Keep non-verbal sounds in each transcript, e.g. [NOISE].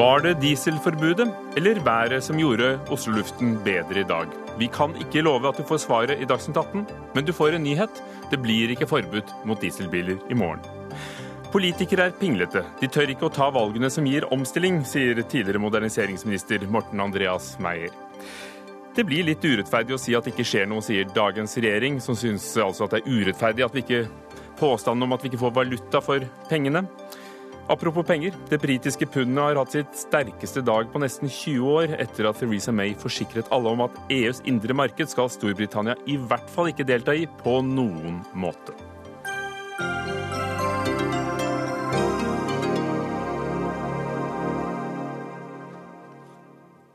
Var det dieselforbudet eller været som gjorde Oslo-luften bedre i dag? Vi kan ikke love at du får svaret i Dagsnytt 18, men du får en nyhet. Det blir ikke forbudt mot dieselbiler i morgen. Politikere er pinglete. De tør ikke å ta valgene som gir omstilling, sier tidligere moderniseringsminister Morten Andreas Meyer. Det blir litt urettferdig å si at det ikke skjer noe, sier dagens regjering, som syns altså at det er urettferdig at vi ikke påstanden om at vi ikke får valuta for pengene. Apropos penger, det britiske pundet har hatt sitt sterkeste dag på nesten 20 år etter at Theresa May forsikret alle om at EUs indre marked skal Storbritannia i hvert fall ikke delta i på noen måte.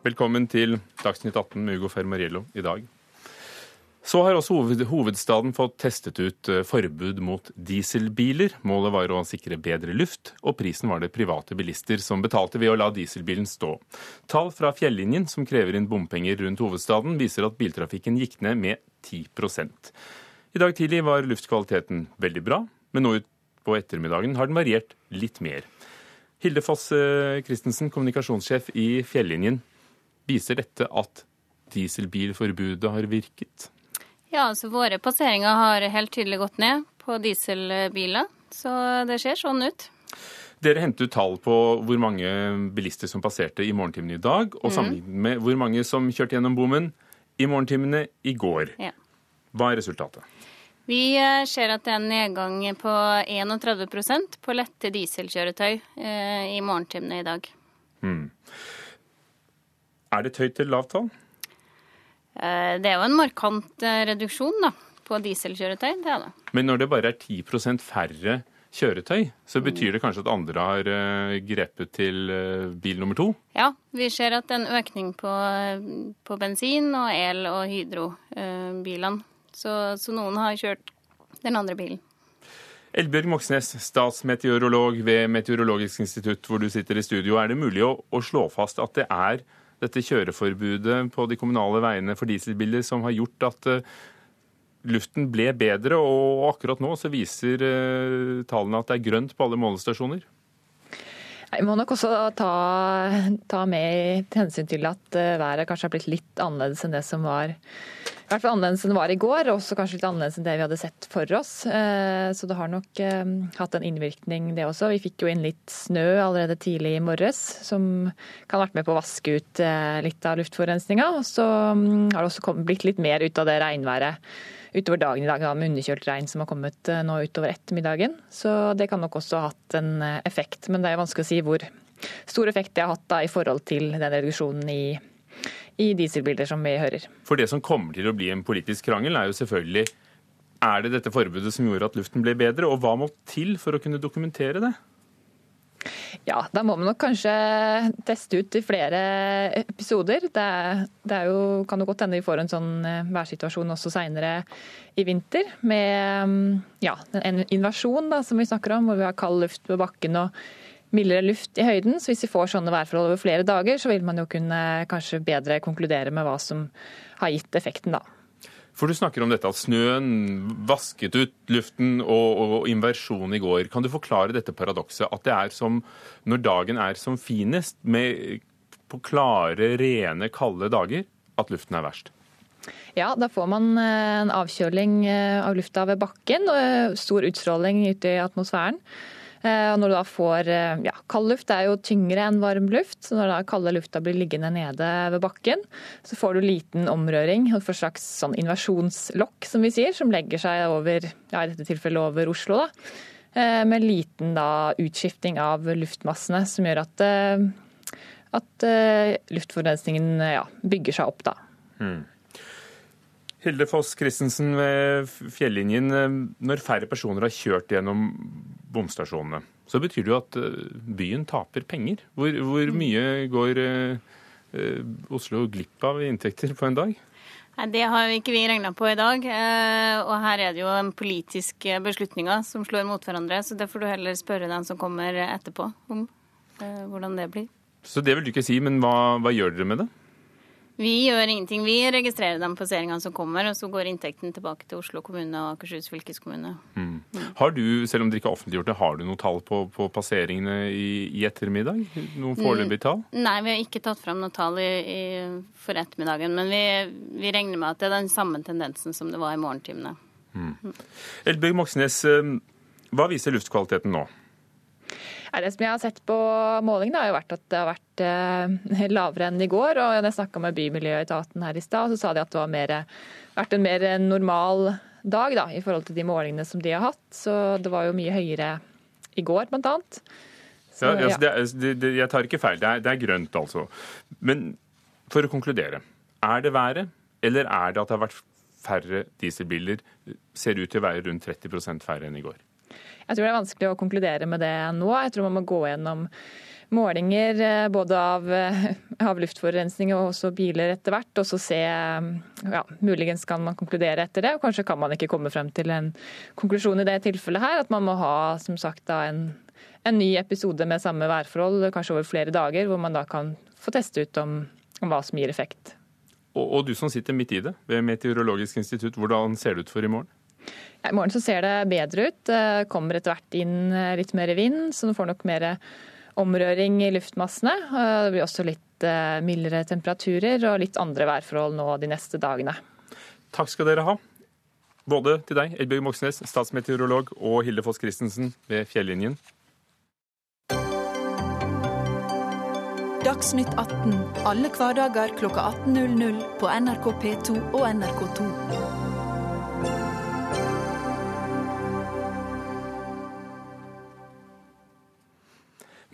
Velkommen til Dagsnytt 18 med Ugo Fermariello i dag. Så har også hovedstaden fått testet ut eh, forbud mot dieselbiler. Målet var å sikre bedre luft, og prisen var det private bilister som betalte ved å la dieselbilen stå. Tall fra Fjellinjen, som krever inn bompenger rundt hovedstaden, viser at biltrafikken gikk ned med 10% I dag tidlig var luftkvaliteten veldig bra, men nå utpå ettermiddagen har den variert litt mer. Hilde Foss eh, Christensen, kommunikasjonssjef i Fjellinjen. Viser dette at dieselbilforbudet har virket? Ja, altså våre passeringer har helt tydelig gått ned på dieselbiler. Så det ser sånn ut. Dere hentet ut tall på hvor mange bilister som passerte i morgentimene i dag, og mm. sammenlignet med hvor mange som kjørte gjennom bommen i morgentimene i går. Ja. Hva er resultatet? Vi eh, ser at det er en nedgang på 31% på lette dieselkjøretøy eh, i morgentimene i dag. Mm. Er det et høyt eller lavt tall? Eh, det er jo en markant eh, reduksjon da, på dieselkjøretøy. det er det. Men når det bare er 10% færre kjøretøy, så betyr det kanskje at andre har eh, grepet til bil nummer to? Ja, vi ser at det er en økning på, på bensin og el- og hydrobilene. Så, så noen har kjørt den andre bilen. Elbjørg Moxnes, statsmeteorolog ved Meteorologisk institutt, hvor du sitter i studio. Er det mulig å, å slå fast at det er dette kjøreforbudet på de kommunale veiene for dieselbiler som har gjort at eh, luften ble bedre, og akkurat nå så viser eh, tallene at det er grønt på alle målestasjoner? Jeg må nok også ta, ta med hensyn til at eh, været kanskje har blitt litt annerledes enn det som var i hvert fall annerledes enn det var i går, og også kanskje litt annerledes enn det vi hadde sett for oss. Eh, så det har nok eh, hatt en innvirkning, det også. Vi fikk jo inn litt snø allerede tidlig i morges, som kan ha vært med på å vaske ut litt av luftforurensninga. Og så mm, har det også blitt litt mer ut av det regnværet utover dagen i dag, da, med underkjølt regn som har kommet eh, nå utover ettermiddagen. Så det kan nok også ha hatt en eh, effekt. Men det er vanskelig å si hvor stor effekt det har hatt da, i forhold til den reduksjonen i, i dieselbiler som vi hører. For det som kommer til å bli en politisk krangel, er jo selvfølgelig er det dette forbudet som gjorde at luften ble bedre, og hva må til for å kunne dokumentere det? Ja, da må man nok kanskje teste ut i flere episoder. Det, det jo, kan jo godt hende vi får en sånn eh, værsituasjon også seinere i vinter. Med mm, ja, en invasjon da, som vi snakker om, hvor vi har kald luft på bakken og mildere luft i høyden. Så hvis vi får sånne værforhold over flere dager, så vil man jo kunne kanskje bedre konkludere med hva som har gitt effekten, da. For du snakker om dette at snøen vasket ut luften og, og inversjon i går. Kan du forklare dette paradokset? At det er som når dagen er som finest, med, på klare, rene, kalde dager, at luften er verst? Ja, da får man eh, en avkjøling eh, av lufta ved bakken og eh, stor utstråling ute i atmosfæren. Eh, og når du da får eh, ja, Kald luft er jo tyngre enn varm luft. så Når da kalde lufta blir liggende nede ved bakken, så får du liten omrøring. og får slags sånn invasjonslokk, som vi sier, som legger seg over, ja, i dette tilfellet over Oslo. da, eh, Med liten da utskifting av luftmassene, som gjør at, at luftforurensningen ja, bygger seg opp. da. Mm. Hilde Foss Christensen ved Fjellinjen. Når færre personer har kjørt gjennom bomstasjonene, så betyr det jo at eh, byen taper penger. Hvor, hvor mm. mye går eh, eh, Oslo glipp av inntekter på en dag? Nei, Det har ikke vi regna på i dag. Og her er det jo politiske beslutninger som slår mot hverandre. Så det får du heller spørre den som kommer etterpå om hvordan det blir. Så det vil du ikke si, men hva, hva gjør dere med det? Vi gjør ingenting. Vi registrerer de passeringene som kommer, og så går inntekten tilbake til Oslo kommune og Akershus fylkeskommune. Mm. Har du, selv om dere ikke har offentliggjort det, har du noe tall på, på passeringene i, i, ettermiddag? Noen foreløpige tall? Mm, nei, vi har ikke tatt fram noe tall i, i, for ettermiddagen. Men vi, vi, regner med at det er den samme tendensen som det var i morgentimene. Mm. mm. Elbjørg Moxnes, eh, hva viser luftkvaliteten nå? Det som jeg har sett på målingene, har jo vært at det har vært eh, lavere enn i går. og jeg snakka med Bymiljøetaten her i stad, så sa de at det har vært en mer normal dag da, i forhold til de målingene som de har hatt. Så det var jo mye høyere i går, blant annet. Så, ja, altså, det, det, jeg tar ikke feil. Det er, det er grønt, altså. Men for å konkludere. Er det været, eller er det at det har vært færre dieselbiler? Ser ut til å være rundt 30 færre enn i går. Jeg tror det er vanskelig å konkludere med det nå. Jeg tror man må gå gjennom målinger eh, både eh, av luftforurensning og også biler etter hvert, og så se ja, Muligens kan man konkludere etter det, og kanskje kan man ikke komme frem til en konklusjon i det tilfellet her. At man må ha som sagt da en, en ny episode med samme værforhold, kanskje over flere dager, hvor man da kan få teste ut om, om hva som gir effekt. Og, og du som sitter midt i det ved Meteorologisk institutt, hvordan ser det ut for i morgen? I morgen så ser det bedre ut. Det kommer etter hvert inn eh, litt mer vind, så du får nok mer omrøring i luftmassene. Det blir også litt eh, mildere temperaturer og litt andre værforhold nå de neste dagene. Takk skal dere ha. Både til deg, Elbjørg Moxnes, statsmeteorolog, og Hilde Foss Christensen ved Fjellinjen. Dagsnytt 18 alle hverdager kl 18.00 på NRK P2 og NRK2.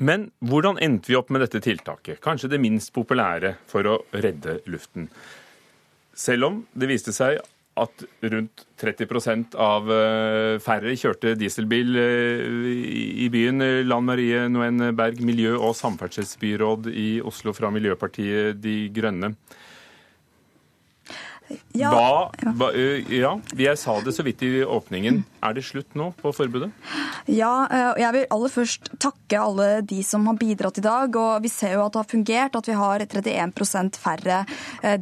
Men hvordan endte vi opp med dette tiltaket? Kanskje det minst populære for å redde luften. Selv om det viste seg at rundt 30 av eh, færre kjørte dieselbil eh, i byen. Lan Marie Noen Berg, miljø- og samferdselsbyråd i Oslo fra Miljøpartiet De Grønne. Ja, hva, hva, ja, jeg sa det så vidt i åpningen. Er det slutt nå på forbudet? Ja, jeg vil aller først takke alle de som har bidratt i dag. og Vi ser jo at det har fungert, at vi har 31% færre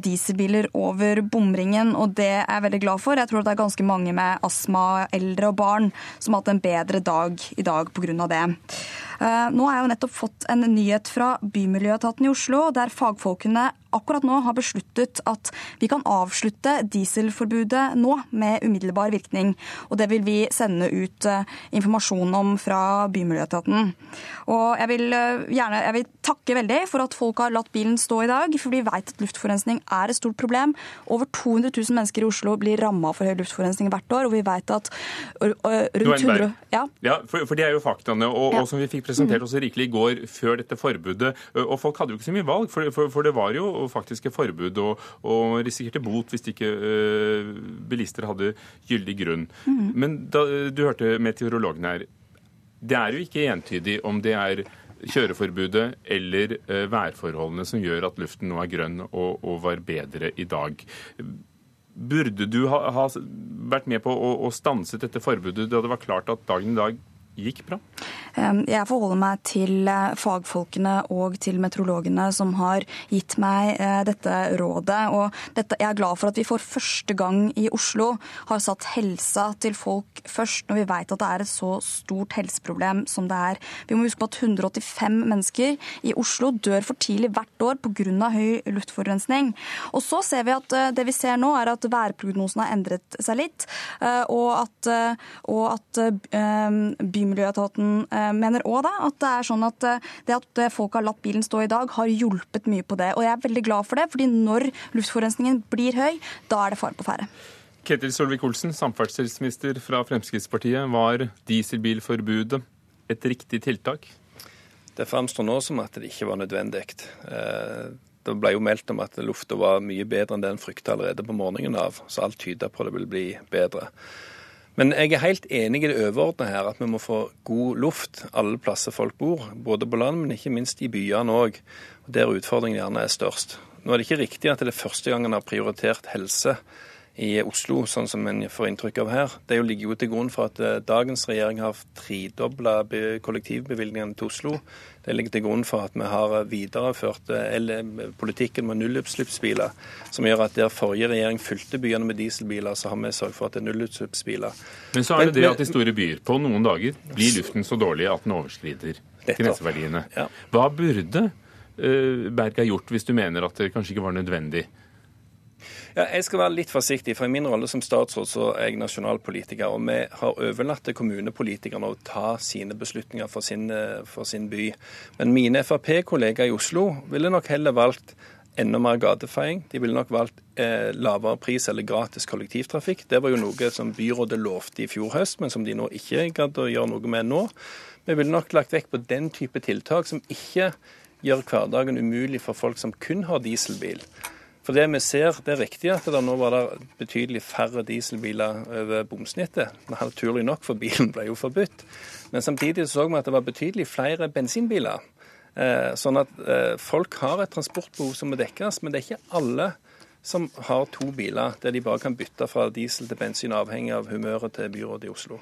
dieselbiler over bomringen. og Det er jeg veldig glad for. Jeg tror det er ganske mange med astma, eldre og barn som har hatt en bedre dag i dag pga. det. Nå har jeg jo nettopp fått en nyhet fra Bymiljøetaten i Oslo, der fagfolkene akkurat nå har besluttet at vi kan avslutte dieselforbudet nå med umiddelbar virkning. Og det vil vi sende ut eh, informasjon om fra Bymiljøetaten. Og jeg vil eh, gjerne jeg vil takke veldig for at folk har latt bilen stå i dag, for vi vet at luftforurensning er et stort problem. Over 200 000 mennesker i Oslo blir ramma for høy luftforurensning hvert år, og vi vet at rundt 100 Ja, ja for, for, det er jo faktaene, og, ja. og, som vi fikk presentert også rikelig i går, før dette forbudet. Og folk hadde jo ikke så mye valg, for, for, for det var jo faktisk et forbud og, og risikerte bot hvis ikke uh, bilister hadde gyldig grunn. Mm. Men da, du hørte meteorologen her. Det er jo ikke entydig om det er kjøreforbudet eller uh, værforholdene som gjør at luften nå er grønn og, og var bedre i dag. Burde du ha, ha vært med på å, å stanse dette forbudet da det var klart at dagen i dag gikk bra? Jeg forholder meg til eh, fagfolkene og til meteorologene som har gitt meg eh, dette rådet. Og dette, jeg er glad for at vi for første gang i Oslo har satt helsa til folk først, når vi vet at det er et så stort helseproblem som det er. Vi må huske på at 185 mennesker i Oslo dør for tidlig hvert år pga. høy luftforurensning. Og så ser vi at eh, det vi ser nå, er at værprognosene har endret seg litt, og at, og at Bymiljøetaten Eh, mener òg at det er sånn at eh, det at folk har latt bilen stå i dag, har hjulpet mye på det. Og jeg er veldig glad for det, fordi når luftforurensningen blir høy, da er det fare på ferde. Ketil Solvik-Olsen, samferdselsminister fra Fremskrittspartiet. Var dieselbilforbudet et riktig tiltak? Det framstår nå som at det ikke var nødvendig. Eh, det ble jo meldt om at lufta var mye bedre enn det en frykta allerede på morgenen av, så alt tyder på at det vil bli bedre. Men jeg er helt enig i det overordna her, at vi må få god luft alle plasser folk bor. Både på land, men ikke minst i byene òg, der utfordringen gjerne er størst. Nå er det ikke riktig at det er første gang en har prioritert helse i Oslo, sånn som en får inntrykk av her, det ligger jo til grunn for at dagens regjering har tredobla kollektivbevilgningene til Oslo. Det ligger til grunn for at vi har videreført politikken med nullutslippsbiler, som gjør at der forrige regjering fylte byene med dieselbiler, så har vi sørget for at det er nullutslippsbiler. Men så er det det at i store byer på noen dager blir luften så dårlig at den overskrider grenseverdiene. Hva burde uh, Berg ha gjort hvis du mener at det kanskje ikke var nødvendig? Ja, jeg skal være litt forsiktig, for i min rolle som statsråd så er jeg nasjonalpolitiker. Og vi har overlatt til kommunepolitikerne å ta sine beslutninger for sin, eh, for sin by. Men mine Frp-kollegaer i Oslo ville nok heller valgt enda mer gatefeiing. De ville nok valgt eh, lavere pris eller gratis kollektivtrafikk. Det var jo noe som byrådet lovte i fjor høst, men som de nå ikke gadd å gjøre noe med nå. Vi ville nok lagt vekk på den type tiltak som ikke gjør hverdagen umulig for folk som kun har dieselbil. For det vi ser, det er riktig at det nå var det betydelig færre dieselbiler over bomsnittet. Naturlig nok, for bilen ble jo forbudt. Men samtidig så vi at det var betydelig flere bensinbiler. Eh, sånn at eh, folk har et transportbehov som må dekkes, men det er ikke alle som har to biler der de bare kan bytte fra diesel til bensin, avhengig av humøret til byrådet i Oslo.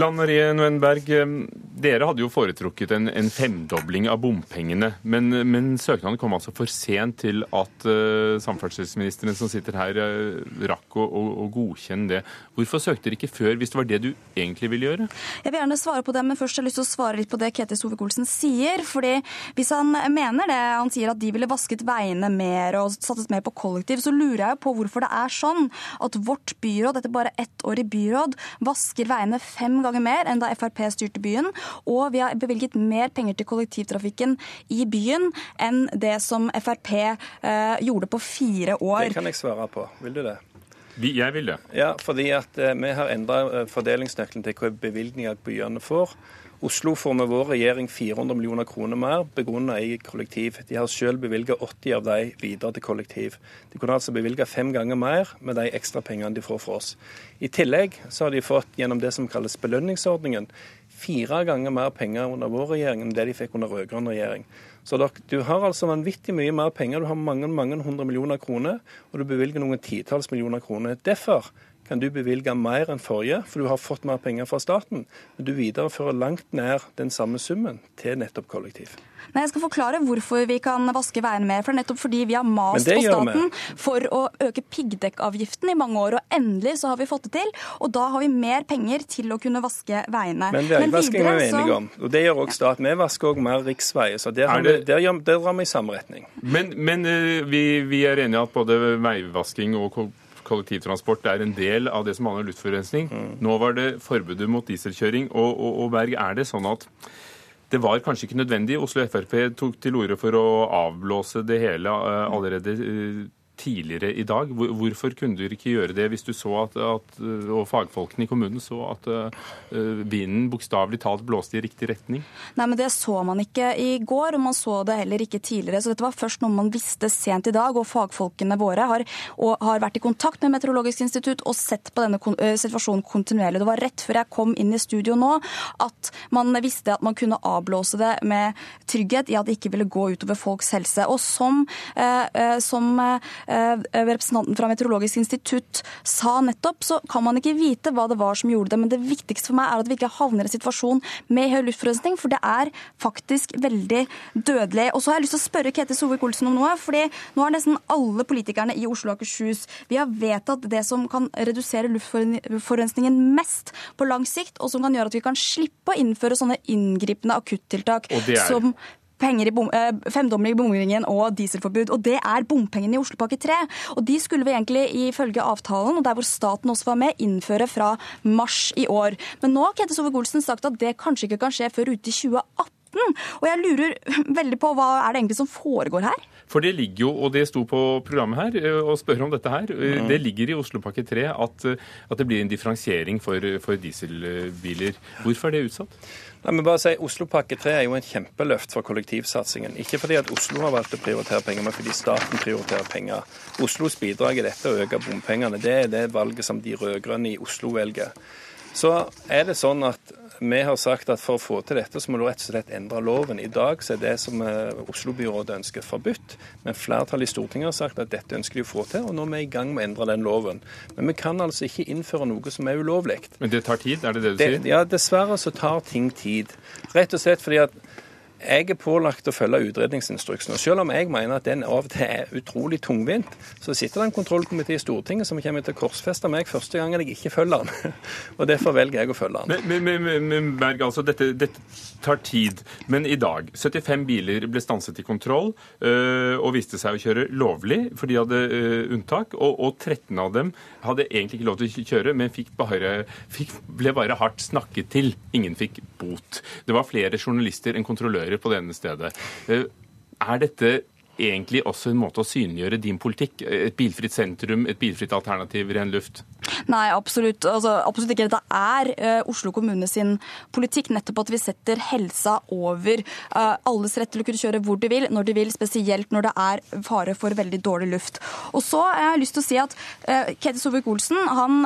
Lan Marie Nuenberg, eh, dere hadde jo foretrukket en, en femdobling av bompengene. Men, men, søknaden kom altså for sent til at uh, samferdselsministeren som sitter her, uh, rakk å, å, å, godkjenne det. Hvorfor søkte dere ikke før, hvis det var det du egentlig ville gjøre? Jeg vil gjerne svare på det, men først har jeg lyst til å svare litt på det Ketil Solvik-Olsen sier. fordi Hvis han mener det, han sier at de ville vasket veiene mer og satset mer på kollektiv, så lurer jeg jo på hvorfor det er sånn at vårt byråd, etter bare ett år i byråd, vasker veiene fem ganger mer enn da Frp styrte byen. Og vi har bevilget mer penger til kollektivtrafikken i byen enn det som Frp eh, gjorde på fire år. Det kan jeg svare på. Vil du det? Jeg vil det. Ja, fordi at eh, vi har endra eh, fordelingsnøkkelen til hva bevilgninger byene får. Oslo får med vår regjering 400 millioner kroner mer begrunnet i kollektiv. De har selv bevilget 80 av de videre til kollektiv. De kunne altså bevilget fem ganger mer med de ekstra pengene de får fra oss. I tillegg så har de fått gjennom det som kalles belønningsordningen fire ganger mer penger under vår regjering enn det de fikk under rød-grønn regjering. Så du har altså vanvittig mye mer penger. Du har mange mange hundre millioner kroner, og du bevilger noen titalls millioner kroner. Derfor kan du bevilge mer enn forrige, for du har fått mer penger fra staten. Men du viderefører langt nær den samme summen til nettopp kollektiv. Nei, Jeg skal forklare hvorfor vi kan vaske veiene mer. For det er nettopp fordi vi har mast på staten for å øke piggdekkavgiften i mange år. Og endelig så har vi fått det til. Og da har vi mer penger til å kunne vaske veiene. Men veivasking er vi enige om. Og det gjør også staten. Vi vasker òg mer riksveier. Så der, det... der, der, der drar vi i samme retning. Men, men eh, vi, vi er enige at både veivasking og kollektivtransport er en del av det som handler om luftforurensning. Nå var det forbudet mot dieselkjøring. Og, og, og Berg, er det sånn at det var kanskje ikke nødvendig. Oslo Frp tok til orde for å avblåse det hele eh, allerede eh, tidligere i dag. Hvorfor kunne dere ikke gjøre det hvis du så at, at og fagfolkene i kommunen så at uh, vinden bokstavelig talt blåste i riktig retning? Nei, men Det så man ikke i går, og man så det heller ikke tidligere. Så dette var først noe man visste sent i dag, og fagfolkene våre har, har vært i kontakt med Meteorologisk institutt og sett på denne situasjonen kontinuerlig. Det var rett før jeg kom inn i studio nå at man visste at man kunne avblåse det med trygghet i at det ikke ville gå utover folks helse. Og som, eh, som Eh, representanten fra Meteorologisk institutt sa nettopp, så kan man ikke vite hva det var som gjorde det. Men det viktigste for meg er at vi ikke havner i en situasjon med høy luftforurensning, for det er faktisk veldig dødelig. Og så har jeg lyst til å spørre Ketil Solvik-Olsen om noe. fordi nå har nesten alle politikerne i Oslo og Akershus vi har vedtatt det som kan redusere luftforurensningen mest på lang sikt, og som kan gjøre at vi kan slippe å innføre sånne inngripende akuttiltak som penger i bom, eh, femdobling i bomringen og dieselforbud. Og det er bompengene i Oslopakke 3. Og de skulle vi egentlig ifølge avtalen, og der hvor staten også var med, innføre fra mars i år. Men nå har Ketil Sove-Golsen sagt at det kanskje ikke kan skje før ute i 2018. Og jeg lurer [LAUGHS] veldig på hva er det egentlig som foregår her? For det ligger jo, og det sto på programmet her, eh, å spørre om dette her. Mm. Det ligger i Oslopakke 3 at, at, det blir en differensiering for, for dieselbiler. Hvorfor er det utsatt? La meg bare si Oslopakke 3 er jo en kjempeløft for kollektivsatsingen. Ikke fordi at Oslo har valgt å prioritere penger, men fordi staten prioriterer penger. Oslos bidrag i dette å øke bompengene, det er det valget som de rød-grønne i Oslo velger. Så er det sånn at vi har sagt at for å få til dette, så må du rett og slett endre loven. I dag så er det som eh, Oslo-byrådet ønsker, forbudt. Men flertallet i Stortinget har sagt at dette ønsker de å få til, og nå er vi i gang med å endre den loven. Men vi kan altså ikke innføre noe som er ulovlig. Men det tar tid, er det det du sier? ja, dessverre så tar ting tid. Rett og slett fordi at jeg er pålagt å følge utredningsinstruksen. og Selv om jeg mener at den av og til er utrolig tungvint, så sitter det en kontrollkomité i Stortinget som kommer til å korsfeste meg første gangen jeg ikke følger den. [LAUGHS] og Derfor velger jeg å følge den. Men, men, men, men Berg, altså, dette, dette, tar tid. Men i dag 75 biler ble stanset i kontroll øh, og viste seg å kjøre lovlig, for de hadde øh, unntak. Og, og, 13 av dem hadde egentlig ikke lov til å kjøre, men bare, fikk, ble bare hardt snakket til. Ingen fikk bot. Det var flere journalister enn kontrollører på det ene stedet. Eh, er dette egentlig også en måte å synliggjøre din politikk? Et bilfritt sentrum, et bilfritt alternativ, ren luft? Nei, absolutt. Altså, absolutt ikke. Dette er uh, Oslo kommune sin politikk. Nettopp at vi setter helsa over uh, alles rett til å kunne kjøre hvor de vil, når de vil, spesielt når det er fare for veldig dårlig luft. Og så har jeg lyst til å si at uh, Ketil Solvik-Olsen han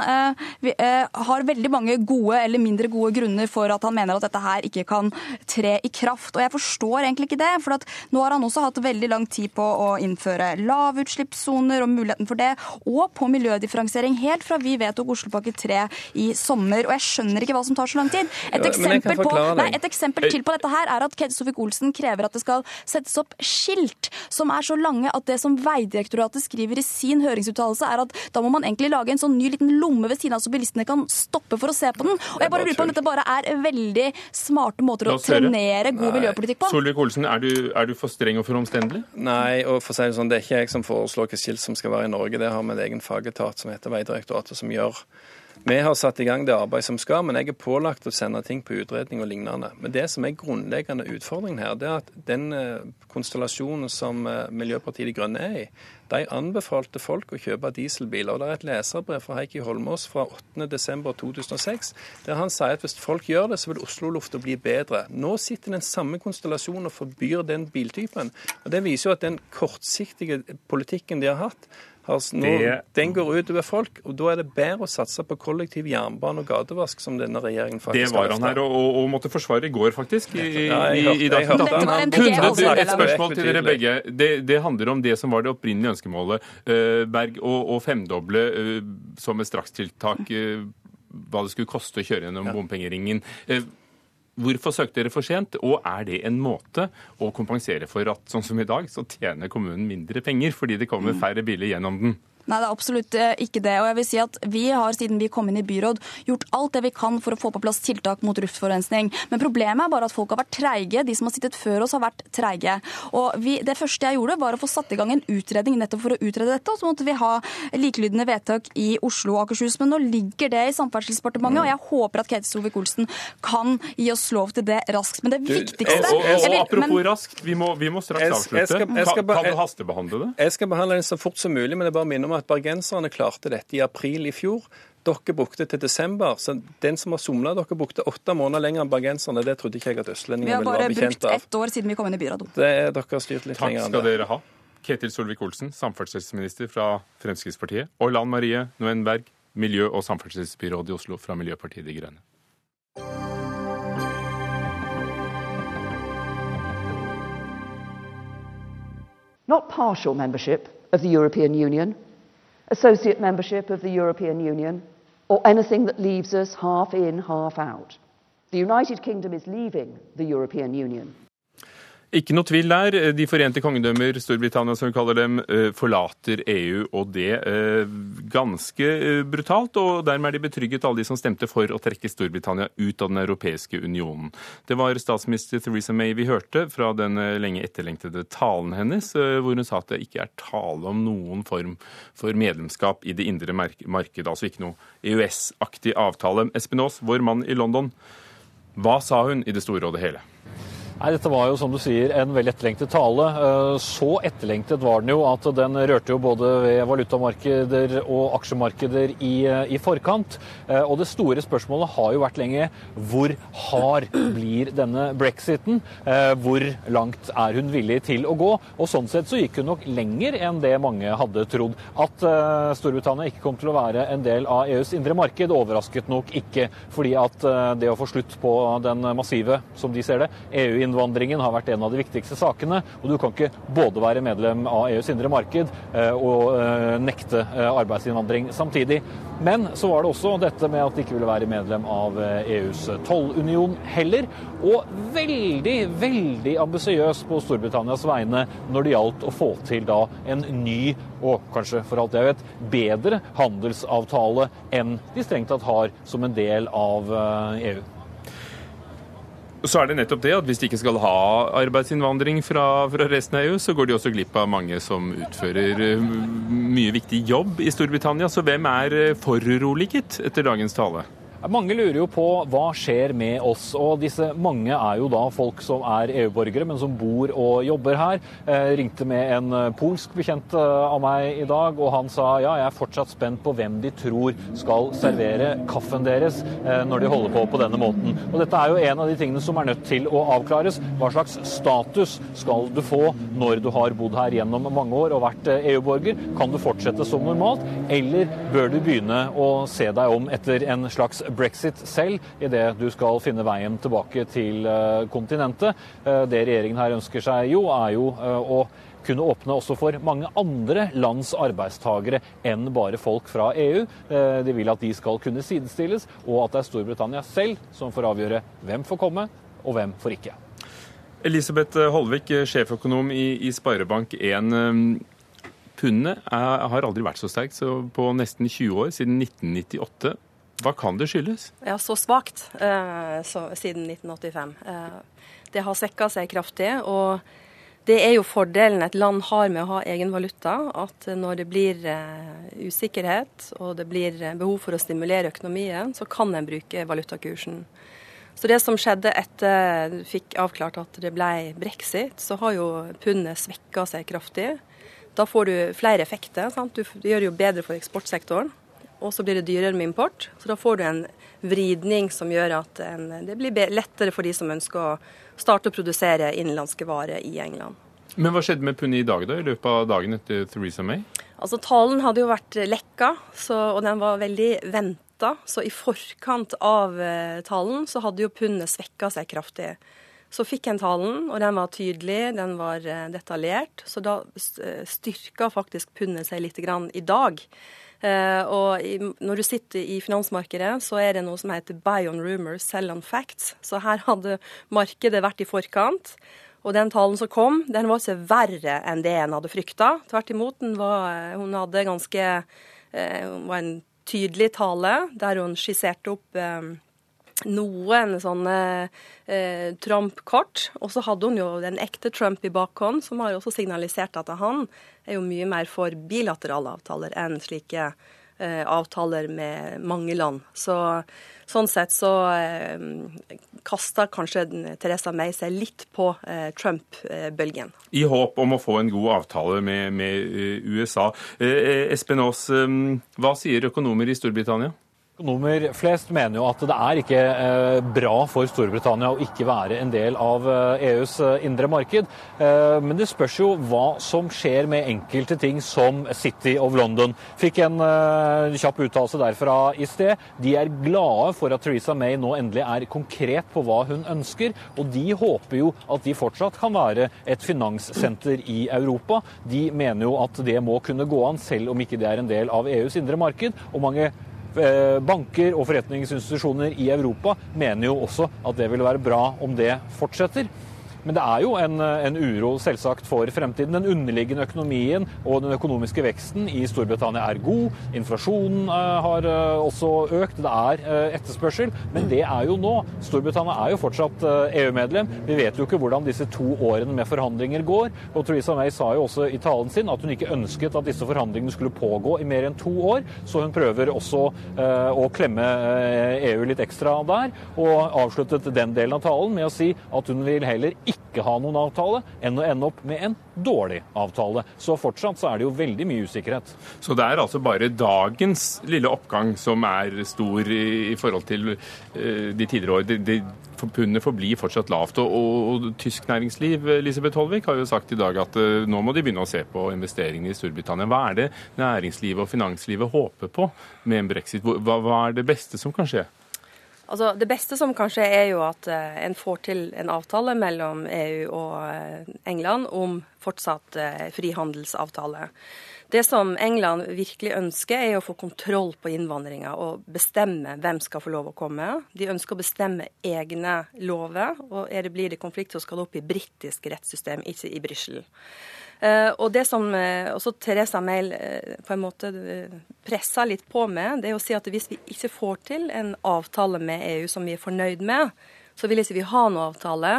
vi, har veldig mange gode eller mindre gode grunner for at han mener at dette her ikke kan tre i kraft. Og jeg forstår egentlig ikke det. For nå har han også hatt veldig lang tid på å innføre lavutslippssoner og muligheten for det, og på miljødifferensiering helt fra vi vedtok Oslopakke 3 i sommer. Og jeg skjønner ikke hva som tar så lang tid. Et eksempel, på, nei, et eksempel til på dette her er at Ked Sofik-Olsen krever at det skal settes opp skilt som er så lange at det som Vegdirektoratet skriver i sin høringsuttalelse, er at da må man egentlig lage en sånn ny liten lomme ved siden av så bilistene kan stoppe for å se på den. Og jeg bare lurer på om dette bare er veldig smarte måter å trenere god miljøpolitikk på. Solvik-Olsen, er, er, du for streng og for omstendelig? Nei, og for å si det sånn, det er ikke jeg som foreslår hvilket skilt som skal være i Norge. Det har vi en egen fagetat som heter Vegdirektoratet som gjør. Vi har satt i gang det arbeidet som skal, men jeg er pålagt å sende ting på utredning og lignende. Men det som er grunnleggende utfordringen her, det er at den eh, konstellasjonen som eh, Miljøpartiet De Grønne er i, de anbefalte folk å kjøpe dieselbiler. og Det er et leserbrev fra Heikki Holmås fra 8.12.2006 der han sier at hvis folk gjør det, så vil Oslo-lufta bli bedre. Nå sitter den samme konstellasjonen og forbyr den biltypen. og Det viser jo at den kortsiktige politikken de har hatt, Altså, nå, det... Den går ut over folk, og da er det bedre å satse på kollektiv jernbane og gatevask, som denne regjeringen faktisk har. Det var han her og, og, og måtte forsvare i går, faktisk, i, ja, i, i, i Dagsnytt 18. Et spørsmål til dere begge. Det, det, handler om det som var det opprinnelige ønskemålet. Uh, Berg, å femdoble uh, som et strakstiltak uh, hva det skulle koste å kjøre gjennom ja. bompengeringen. Hvorfor søkte dere for sent, og er det en måte å kompensere for at sånn som i dag, så tjener kommunen mindre penger fordi det kommer færre biler gjennom den? Nei, det er absolutt eh, ikke det. Og jeg vil si at Vi har siden vi kom inn i byråd gjort alt det vi kan for å få på plass tiltak mot luftforurensning. Men problemet er bare at folk har vært treige. De som har sittet før oss, har vært treige. Og vi, Det første jeg gjorde, var å få satt i gang en utredning nettopp for å utrede dette. Og så måtte vi ha likelydende vedtak i Oslo og Akershus. Men nå ligger det i Samferdselsdepartementet, og jeg håper at Ketil Solvik-Olsen kan gi oss lov til det raskt. Men det viktigste og, og, og, Apropos men, raskt, vi må, vi må straks avslutte. Jeg skal, jeg skal, kan, kan du hastebehandle det? Jeg skal behandle den så fort som mulig, men det er bare minner minne om at bergenserne klarte dette i april i fjor. Dere brukte til desember. Så den som har somla, dere brukte åtte måneder lenger enn bergenserne. Det trodde ikke jeg at østlendinger ville være bekjent av. Vi har bare brukt ett år siden vi kom inn i byrådet. Det er dere har styrt litt Takk lenger enn det. Takk skal dere ha. Ketil Solvik-Olsen, samferdselsminister fra Fremskrittspartiet, og Lan Marie Noenberg, miljø- og samferdselsbyråd i Oslo fra Miljøpartiet De Grønne. Not partial membership of the European Union, associate membership of the European Union, or anything that leaves us half in, half out. The United Kingdom is leaving the European Union. Ikke noe tvil der. De forente kongedømmer, Storbritannia som vi kaller dem, eh, forlater EU, og det eh, ganske eh, brutalt. Og dermed er de betrygget, alle de som stemte for å trekke Storbritannia ut av den europeiske unionen. Det var statsminister Theresa May vi hørte fra den lenge etterlengtede talen hennes, hvor hun sa at det ikke er tale om noen form for medlemskap i det indre marked, altså ikke noe EØS-aktig avtale. Espen Aas, vår mann i London, hva sa hun i det store og det hele? Nei, Dette var jo som du sier en veldig etterlengtet tale. Eh, så etterlengtet var den jo at den rørte jo både ved valutamarkeder og aksjemarkeder i, eh, i forkant. Eh, og det store spørsmålet har jo vært lenge hvor hard blir denne brexiten? Hvor langt er hun villig til å gå? Og sånn sett så gikk hun nok lenger enn det mange hadde trodd. At Storbritannia ikke kom til å være en del av EUs indre marked, overrasket nok ikke. Fordi at det å få slutt på den massive, som de ser det, EU innvandringen har vært en av de viktigste sakene. Og du kan ikke både være medlem av EUs indre marked eh, og eh, nekte eh, arbeidsinnvandring samtidig. Men så var det også dette med at de ikke ville være medlem av EUs tollunion heller. Og veldig, veldig ambisiøs på Storbritannias vegne når det gjaldt å få til da en ny og kanskje for alt jeg vet bedre handelsavtale enn de strengt tatt har som en del av EU. Så er det nettopp det at hvis de ikke skal ha arbeidsinnvandring fra, fra, resten av EU, så går de også glipp av mange som utfører eh, mye viktig jobb i Storbritannia. Så hvem er eh, foruroliget etter dagens tale? Mange lurer jo på hva skjer med oss. og Disse mange er jo da folk som er EU-borgere, men som bor og jobber her. Jeg ringte med en eh, polsk bekjent eh, av meg i dag, og han sa ja, jeg er fortsatt spent på hvem de tror skal servere kaffen deres eh, når de holder på på denne måten. Og Dette er jo en av de tingene som er nødt til å avklares. Hva slags status skal du få når du har bodd her gjennom mange år og vært EU-borger? Kan du fortsette som normalt, eller bør du begynne å se deg om etter en slags brexit selv idet du skal finne veien tilbake til eh, kontinentet. Eh, det regjeringen her ønsker seg jo, er jo eh, å kunne åpne også for mange andre lands arbeidstagere enn bare folk fra EU. De vil at de skal kunne sidestilles, og at det er Storbritannia selv som får avgjøre hvem får komme, og hvem får ikke. Elisabeth Holvik, sjeføkonom i, i Sparebank1. Pundet har aldri vært så sterkt på nesten 20 år, siden 1998. Hva kan det skyldes? Ja, Så svakt eh, så, siden 1985. Eh, det har svekka seg kraftig. og det er jo fordelen et land har med å ha egen valuta, at når det blir eh, usikkerhet og det blir eh, behov for å stimulere økonomien, så kan en bruke valutakursen. Så det som skjedde etter fikk avklart at det ble brexit, så har jo pundet svekka seg kraftig. Da får du flere effekter. Sant? Du, gjør det jo bedre for eksportsektoren og så blir det dyrere med import. Så da får du en vridning som gjør at en, det blir lettere for de som ønsker å starte å produsere innenlandske varer i England. Men hva skjedde med pundet i dag, da, i løpet av dagen etter Theresa May? Altså, Talen hadde jo vært lekka, så, og den var veldig venta. Så i forkant av uh, talen så hadde jo pundet svekka seg kraftig. Så fikk en talen, og den var tydelig, den var uh, detaljert. Så da uh, styrka faktisk pundet seg litt grann i dag. Eh, og når du sitter i finansmarkedet, så er det noe som heter buy on rumors, sell on facts. Så her hadde markedet vært i forkant. Og den talen som kom, den var ikke verre enn det en hadde frykta. Tvert imot, var, hun hadde ganske eh, var en tydelig tale der hun skisserte opp eh, noen sånne eh, Trump-kort. Og så hadde hun jo den ekte Trump i bakhånd, som har også signalisert at han er jo mye mer for bilaterale avtaler enn slike eh, avtaler med mange land. Så sånn sett så eh, kasta kanskje Teresa May seg litt på eh, Trump-bølgen. I håp om å få en god avtale med, med eh, USA. Eh, eh, Espen Aas, hva sier økonomer i Storbritannia? Økonomer flest mener jo at det er ikke eh, bra for Storbritannia å ikke være en del av EUs eh, e indre marked. Eh, men det spørs jo hva som skjer med enkelte ting som City of London. Fikk en kjapp uttalelse derfra i sted. De er glade for at Theresa May nå endelig er konkret på hva hun ønsker, og de håper jo at de fortsatt kan være et finanssenter i Europa. De mener jo at det må kunne gå an, selv om ikke det er en del av EUs indre marked. og mange Eh, banker og forretningsinstitusjoner i Europa mener jo også at det vil være bra om det fortsetter. Men det er jo en, en, uro selvsagt for fremtiden. Den underliggende økonomien og den økonomiske veksten i Storbritannia er god. Inflasjonen uh, har uh, også økt. Det er uh, etterspørsel. Men det er jo nå. Storbritannia er jo fortsatt EU-medlem. Vi vet jo ikke hvordan disse to årene med forhandlinger går. Og Theresa May sa jo også i talen sin at hun ikke ønsket at disse forhandlingene skulle pågå i mer enn to år. Så hun prøver også å klemme EU litt ekstra der, og avsluttet den delen av talen med å si at hun vil heller ikke ha noen avtale enn å ende opp med en dårlig avtale. Så fortsatt så er det jo veldig mye usikkerhet. Så det er altså bare dagens lille oppgang som er stor i, forhold til uh, de tidligere år. De, de, Pundet forblir fortsatt lavt. Og, og, og, tysk næringsliv Elisabeth Holvik, har jo sagt i dag at uh, nå må de begynne å se på investeringene i Storbritannia. Hva er det næringslivet og finanslivet håper på med en brexit? Hva, hva er det beste som kan skje? Altså, det beste som kan skje, er jo at uh, en får til en avtale mellom EU og uh, England om fortsatt uh, frihandelsavtale. Det som England virkelig ønsker, er å få kontroll på innvandringa og bestemme hvem skal få lov å komme. De ønsker å bestemme egne lover, og er det blir det konflikt, så skal det opp i britisk rettssystem, ikke i Brussel. Uh, og det som uh, også Teresa uh, på en måte pressa litt på med, det er å si at hvis vi ikke får til en avtale med EU som vi er fornøyd med, så vil ikke vi ha noen avtale.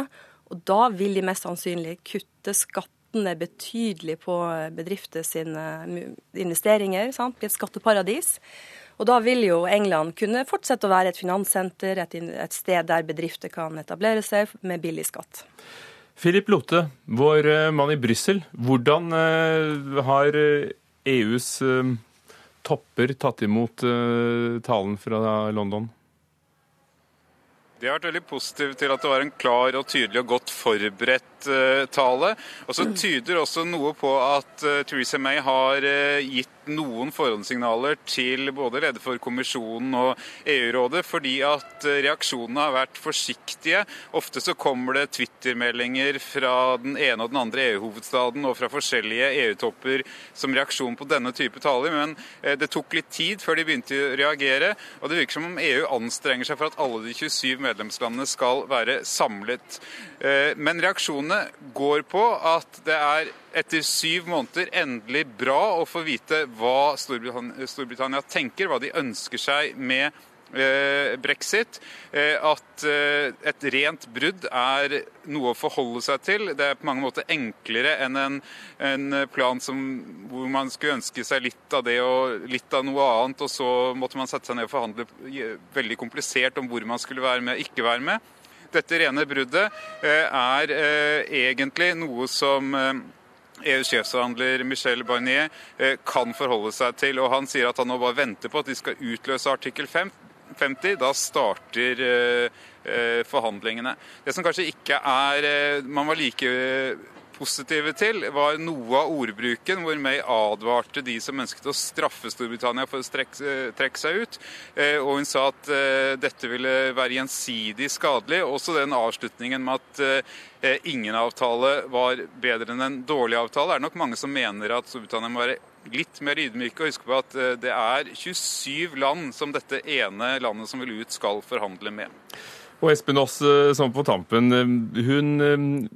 Og da vil de mest sannsynlig kutte skattene betydelig på bedrifter sine investeringer. Sant? i et skatteparadis. Og da vil jo England kunne fortsette å være et finanssenter, et, et sted der bedrifter kan etablere seg med billig skatt. Philip Lote, vår eh, mann i Brussel. Hvordan eh, har EUs eh, e topper tatt imot talen fra London? De har vært veldig positive til at det var en klar og tydelig og godt forberedt tale. Og så tyder også noe på at Theresa May har gitt noen forhåndssignaler til både leder for kommisjonen og EU-rådet, fordi at eh, reaksjonene har vært forsiktige. Ofte så kommer det Twitter-meldinger fra den ene og den andre EU-hovedstaden og fra forskjellige EU-topper som reaksjon på denne type taler, men eh, det tok litt tid før de begynte å reagere. Og det virker som om EU anstrenger seg for at alle de 27 medlemslandene skal være samlet. Eh, men reaksjonene går på at det er etter syv måneder endelig bra å få vite hva Storbritannia, Storbritannia tenker, hva de ønsker seg med brexit. Eh, at eh, et rent brudd er noe å forholde seg til. Det er på mange måter enklere enn en, en plan som, hvor man skulle ønske seg litt av det og litt av noe annet, og så måtte man sette seg ned og forhandle veldig komplisert om hvor man skulle være med og ikke være med. Dette rene bruddet er egentlig noe som EUs sjefsforhandler Michel Barnier eh, kan forholde seg til. og Han sier at han nå bare venter på at de skal utløse artikkel 50. Da starter eh, eh, forhandlingene. Det som kanskje ikke er Man var like positive til, var noe av ordbruken hvor May advarte de som ønsket å straffe Storbritannia for å trekke seg ut. Og hun sa at dette ville være gjensidig skadelig. Også den avslutningen med at Eh, ingen avtale var bedre enn en dårlig avtale. Det er nok mange som mener at Storbritannia må være litt mer ydmyke og huske på at eh, det er 27 land som dette ene landet som vil ut, skal forhandle med. Og Espen Aas, eh, sånn på tampen. Hun,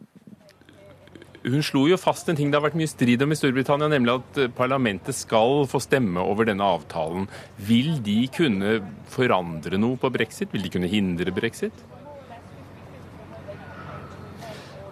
hun slo jo fast en ting det har vært mye strid om i Storbritannia, nemlig at parlamentet skal få stemme over denne avtalen. Vil de kunne forandre noe på brexit? Vil de kunne hindre brexit?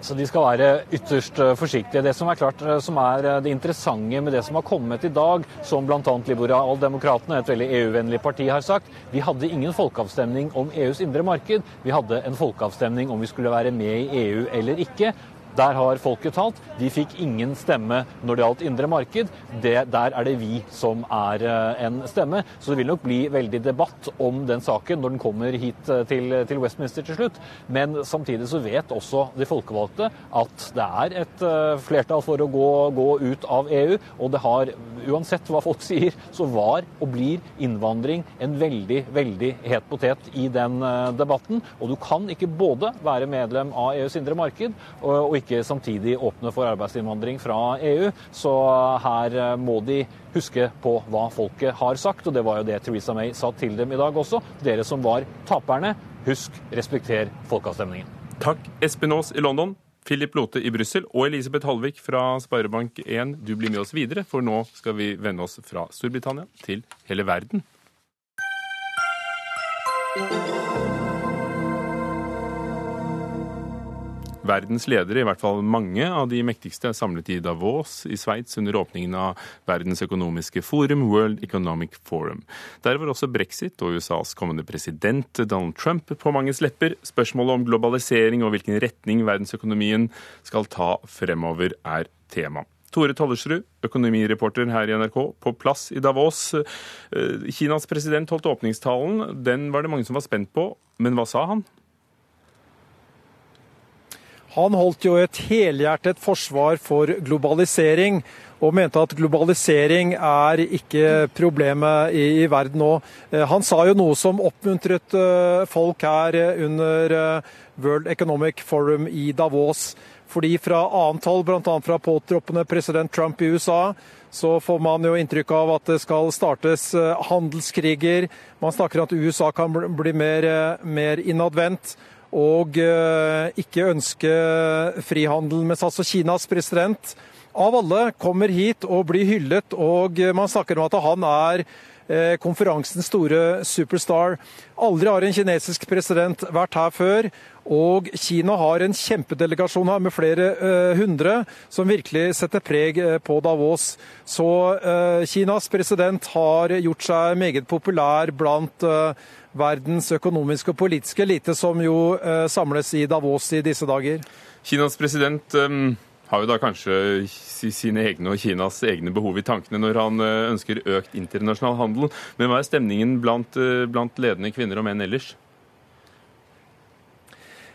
Så de skal være ytterst eh, forsiktige. Det som er klart eh, som er eh, det interessante med det som har kommet i dag, som bl.a. Liberaldemokratene, et veldig EU-vennlig parti, har sagt, vi hadde ingen folkeavstemning om EUs indre marked. Vi hadde en folkeavstemning om vi skulle være med i EU eller ikke. Der har folket talt. De fikk ingen stemme når det gjaldt indre marked. Det, der er det vi som er eh, en stemme. Så det vil nok bli veldig debatt om den saken når den kommer hit eh, til, til Westminster til slutt. Men samtidig så vet også de folkevalgte at det er et eh, flertall for å gå, gå ut av EU. Og det har, uansett hva folk [LAUGHS] sier, så var og blir innvandring en veldig, veldig het potet i den debatten. Og du kan ikke både være medlem av EUs indre marked og ikke samtidig åpne for arbeidsinnvandring fra EU. Så her eh, må de huske på hva folket har sagt, og det var jo det Theresa May sa til dem i dag også. Dere som var taperne, husk, respekter folkeavstemningen. Takk, Espen Aas i London. Philip Lote i Brussel og Elisabeth Halvik fra Sparebank1, du blir med oss videre, for nå skal vi vende oss fra Storbritannia til hele verden. Verdens ledere, i hvert fall mange av de mektigste, er samlet i Davos i Sveits under åpningen av Verdens økonomiske forum, World Economic Forum. Der var også brexit og USAs kommende president Donald Trump på manges lepper. Spørsmålet om globalisering og hvilken retning verdensøkonomien skal ta fremover, er tema. Tore Tollersrud, økonomireporter her i NRK, på plass i Davos. Eh, Kinas president holdt åpningstalen. Den var det mange som var spent på, men hva sa han? Han holdt jo et helhjertet forsvar for globalisering, og mente at globalisering er ikke problemet i, i verden nå. Eh, han sa jo noe som oppmuntret eh, folk her under eh, World Economic Forum i Davos. Fordi fra annet hold, bl.a. fra påtroppende president Trump i USA, så får man jo inntrykk av at det skal startes handelskriger. Man snakker om at USA kan bli mer, mer innadvendt og eh, ikke ønske frihandel. Mens altså Kinas president av alle kommer hit og blir hyllet, og man snakker om at han er eh, konferansens store superstar. Aldri har en kinesisk president vært her før. Og Kina har en kjempedelegasjon her med flere uh, hundre som virkelig setter preg på Davos. Så uh, Kinas president har gjort seg meget populær blant uh, verdens økonomiske og politiske elite, som jo eh, samles i Davos i disse dager. Kinas president um, har jo da kanskje sine egne og Kinas egne behov i tankene når han uh, ønsker økt internasjonal handel. Men hva er stemningen blant, uh, blant ledende kvinner og menn ellers?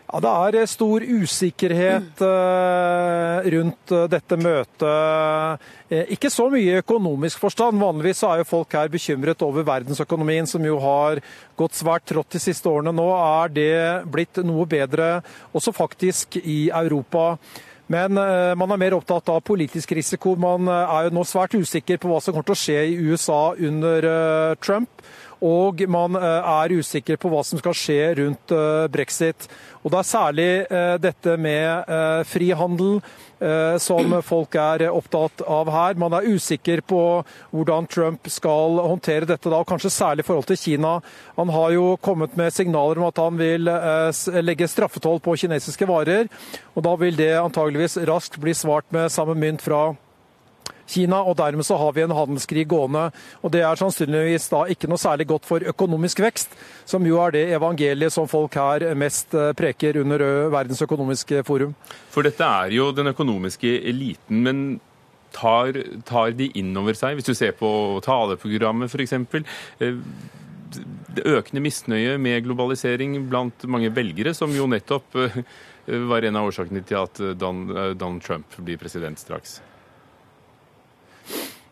Ja, Det er eh, stor usikkerhet eh, rundt eh, dette møtet. Ikke så mye i økonomisk forstand. Vanligvis er jo folk her bekymret over verdensøkonomien, som jo har gått svært trått de siste årene. Nå er det blitt noe bedre, også faktisk i Europa. Men man er mer opptatt av politisk risiko. Man er jo nå svært usikker på hva som kommer til å skje i USA under Trump. Og man er usikker på hva som skal skje rundt brexit. Og Det er særlig eh, dette med eh, frihandel eh, som folk er opptatt av her. Man er usikker på hvordan Trump skal håndtere dette, da, og kanskje særlig i forhold til Kina. Han har jo kommet med signaler om at han vil legge straffetoll på kinesiske varer. og Da vil det antageligvis raskt bli svart med samme mynt fra Kina Kina, og dermed så har vi en handelskrig gående. Og Det er sannsynligvis da ikke noe særlig godt for økonomisk vekst, som jo er det evangeliet som folk her mest eh, preker under Verdens økonomiske forum. For dette er jo den økonomiske eliten. men tar, tar de inn over seg, hvis du ser på taleprogrammet f.eks., eh, det økende misnøye med globalisering blant mange velgere, som jo nettopp eh, var en av årsakene til at Donald Trump blir president straks?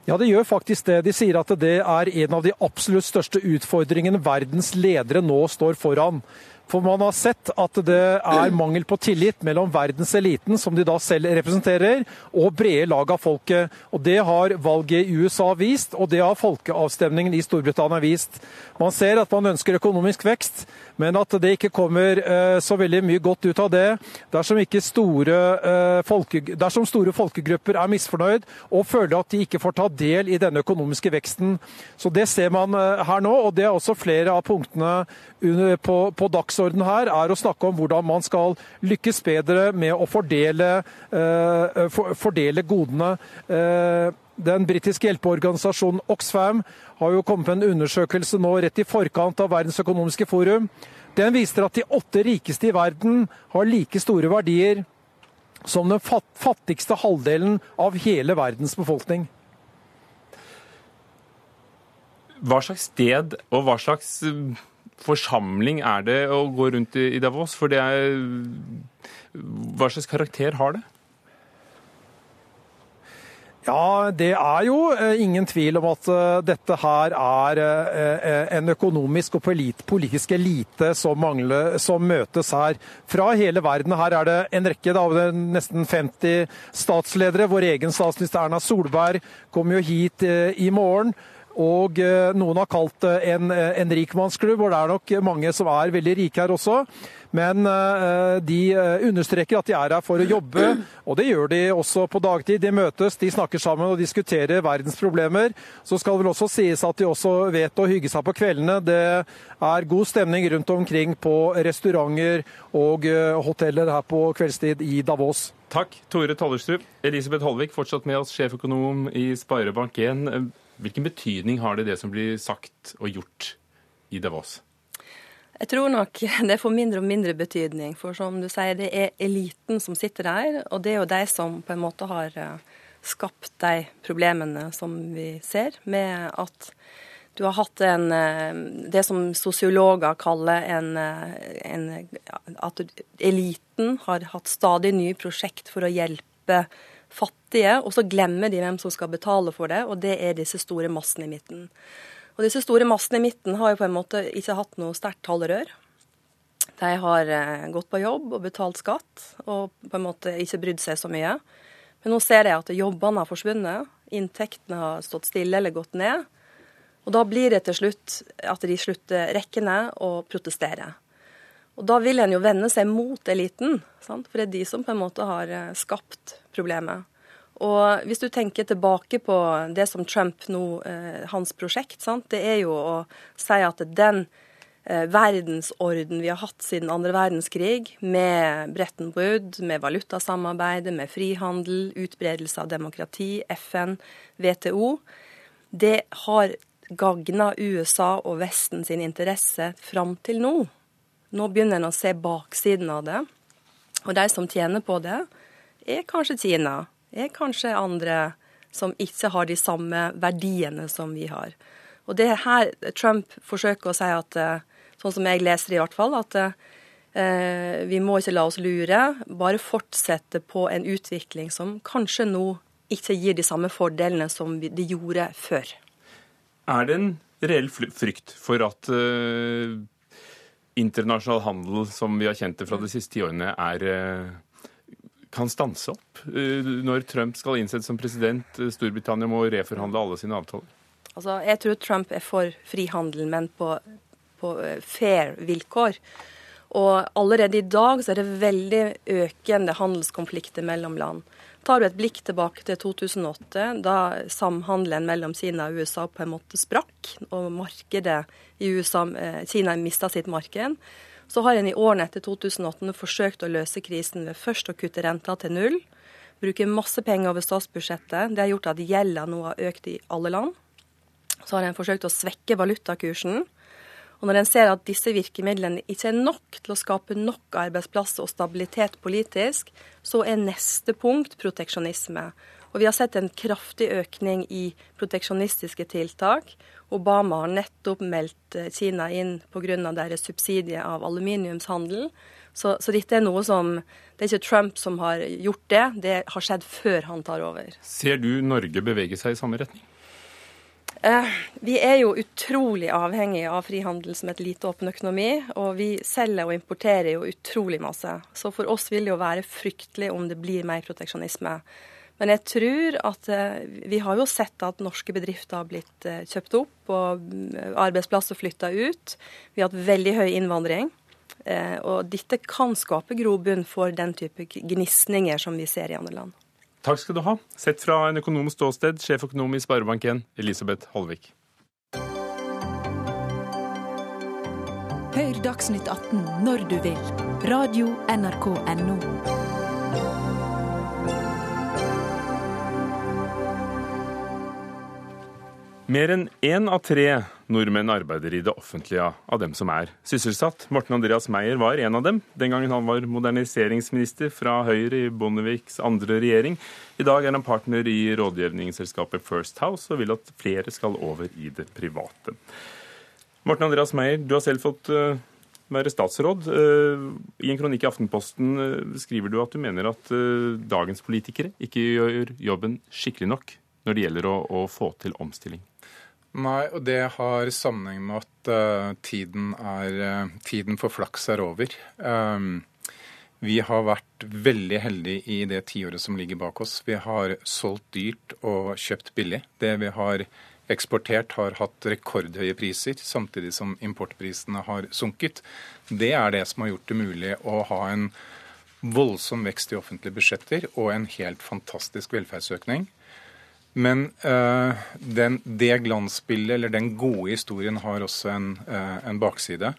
Ja, det gjør faktisk det. De sier at det er en av de absolutt største utfordringene verdens ledere nå står foran. For man har sett at det er [CLEARS THROAT] mangel på tillit mellom verdenseliten, som de da selv representerer, og brede lag av folket. Og Det har valget i USA vist, og det har folkeavstemningen i Storbritannia vist. Man ser at man ønsker økonomisk vekst, men at det ikke kommer eh, så veldig mye godt ut av det dersom, store, eh, folke, dersom store folkegrupper er misfornøyd og føler at de ikke får ta del i denne økonomiske veksten. Så Det ser man eh, her nå, og det er også flere av punktene på, på dagsordenen her, er å snakke om hvordan man skal lykkes bedre med å fordele, for, fordele godene. Den britiske hjelpeorganisasjonen Oxfam har jo kommet med en undersøkelse nå rett i forkant av Verdens økonomiske forum. Den viser at de åtte rikeste i verden har like store verdier som den fattigste halvdelen av hele verdens befolkning. Hva slags sted og hva slags eh, forsamling er det å gå rundt i Davos? For det er Hva slags karakter har det? Ja, Det er jo eh, ingen tvil om at eh, dette her er eh, en økonomisk og politisk elite som, mangler, som møtes her. Fra hele verden. Her er det en rekke, da, nesten 50 statsledere. Vår egen statsminister Erna Solberg kommer jo hit i morgen. Og noen har kalt det en, en rikmannsklubb, og det er nok mange som er veldig rike her også. Men eh, de eh, understreker at de er her for å jobbe, og det gjør de også på dagtid. De møtes, de snakker sammen og diskuterer verdens problemer. Så skal det vel også sies at de også vet å hygge seg på kveldene. Det er god stemning rundt omkring på restauranter og eh, hoteller her på kveldstid i Davos. Takk, Tore Tollerstrup, Elisabeth Holvik, fortsatt med oss, sjeføkonom i Sparebank1. Hvilken betydning har det det som blir sagt og gjort i Davos? Jeg tror nok [LAUGHS] det får mindre og mindre betydning. For som du sier, det er eliten som sitter der. Og det er jo de som på en måte har eh, skapt de problemene som vi ser, med at du har hatt en, eh, det som sosiologer kaller en, eh, en, At eliten har hatt stadig nye prosjekt for å hjelpe fattige, og så glemmer de hvem som skal betale for det, og det er disse store massene i midten. Og disse store massene i midten har jo på en måte ikke hatt noe sterkt talerør. De har eh, gått på jobb og betalt skatt, og på en måte ikke brydd seg så mye. Men nå ser jeg at jobbene har forsvunnet, inntektene har stått stille eller gått ned. Og da blir det til slutt at de slutter rekkene og protesterer. Og da vil en jo vende seg mot eliten, sant? for det er de som på en måte har eh, skapt problemet. Og hvis du tenker tilbake på det som Trump nå, eh, hans prosjekt, sant? det er jo å si at den eh, verdensorden vi har hatt siden andre verdenskrig, med Bretton Wood, med valutasamarbeidet, med frihandel, utbredelse av demokrati, FN, WTO, det har gagna USA og Vesten sin interesse fram til nå. Nå begynner en å se baksiden av det. Og de som tjener på det, er kanskje Kina er kanskje andre som ikke har de samme verdiene som vi har. Og det er her Trump forsøker å si at, eh, sånn som jeg leser det i hvert fall, at eh, vi må ikke la oss lure, bare fortsette på en utvikling som kanskje nå ikke gir de samme fordelene som de gjorde før. Er det en reell frykt for at eh, internasjonal handel, som vi har kjent det fra de siste tiårene, er uh, kan stanse opp eh, når Trump skal innsettes som president? Eh, Storbritannia må reforhandle alle sine avtaler. Altså, jeg tror Trump er for frihandel, men på, på eh, fair vilkår. Og allerede i dag så er det veldig økende handelskonflikter mellom land. Tar du et blikk tilbake til 2008, da samhandelen mellom Kina og USA på en måte sprakk, og markedet i USA, Kina mista sitt marked, så har en i årene etter 2018 forsøkt å løse krisen ved først å kutte renta til null, bruke masse penger over statsbudsjettet. Det har gjort at gjelda nå har økt i alle land. Så har en forsøkt å svekke valutakursen. Og når en ser at disse virkemidlene ikke er nok til å skape nok arbeidsplasser og stabilitet politisk, så er neste punkt proteksjonisme. Og vi har sett en kraftig økning i proteksjonistiske tiltak. Obama har nettopp meldt eh, Kina inn pga. deres subsidie av aluminiumshandel. Så, så, dette er noe som Det er ikke Trump som har gjort det, det har skjedd før han tar over. Ser du Norge bevege seg i samme retning? Eh, vi er jo utrolig avhengige av frihandel som et lite åpen økonomi. Og vi selger og importerer jo utrolig masse. Så for oss vil det jo være fryktelig om det blir mer proteksjonisme. Men jeg tror at eh, vi har jo sett at norske bedrifter har blitt eh, kjøpt opp og mm, arbeidsplasser flytta ut. Vi har hatt veldig høy innvandring. Eh, og dette kan skape grobunn for den type gnisninger som vi ser i andre land. Takk skal du ha. Sett fra en økonomisk ståsted, sjeføkonom i Sparebank1, Elisabeth Holvik. Hør Dagsnytt 18 når du vil. Radio NRK Radio.nrk.no. Mer enn én av tre nordmenn arbeider i det offentlige av dem som er sysselsatt. Morten Andreas Meyer var en av dem den gangen han var moderniseringsminister fra Høyre i Bondeviks andre regjering. I dag er han partner i rådgivningsselskapet First House og vil at flere skal over i det private. Morten Andreas Meyer, du har selv fått eh, være statsråd. Eh, I en kronikk i Aftenposten eh, skriver du at du mener at dagens politikere ikke gjør jobben skikkelig nok når det gjelder å, å få til omstilling. Nei, og det har sammenheng med at uh, tiden, er, uh, tiden, for flaks er over. Um, vi har vært veldig heldige i det tiåret som ligger bak oss. Vi har solgt dyrt og kjøpt billig. Det vi har eksportert, har hatt rekordhøye priser, samtidig som importprisene har sunket. Det er det som har gjort det mulig å ha en voldsom vekst i offentlige budsjetter og en helt fantastisk velferdsøkning. Men uh, den, det glansbildet, eller den gode historien, har også en, uh, en bakside.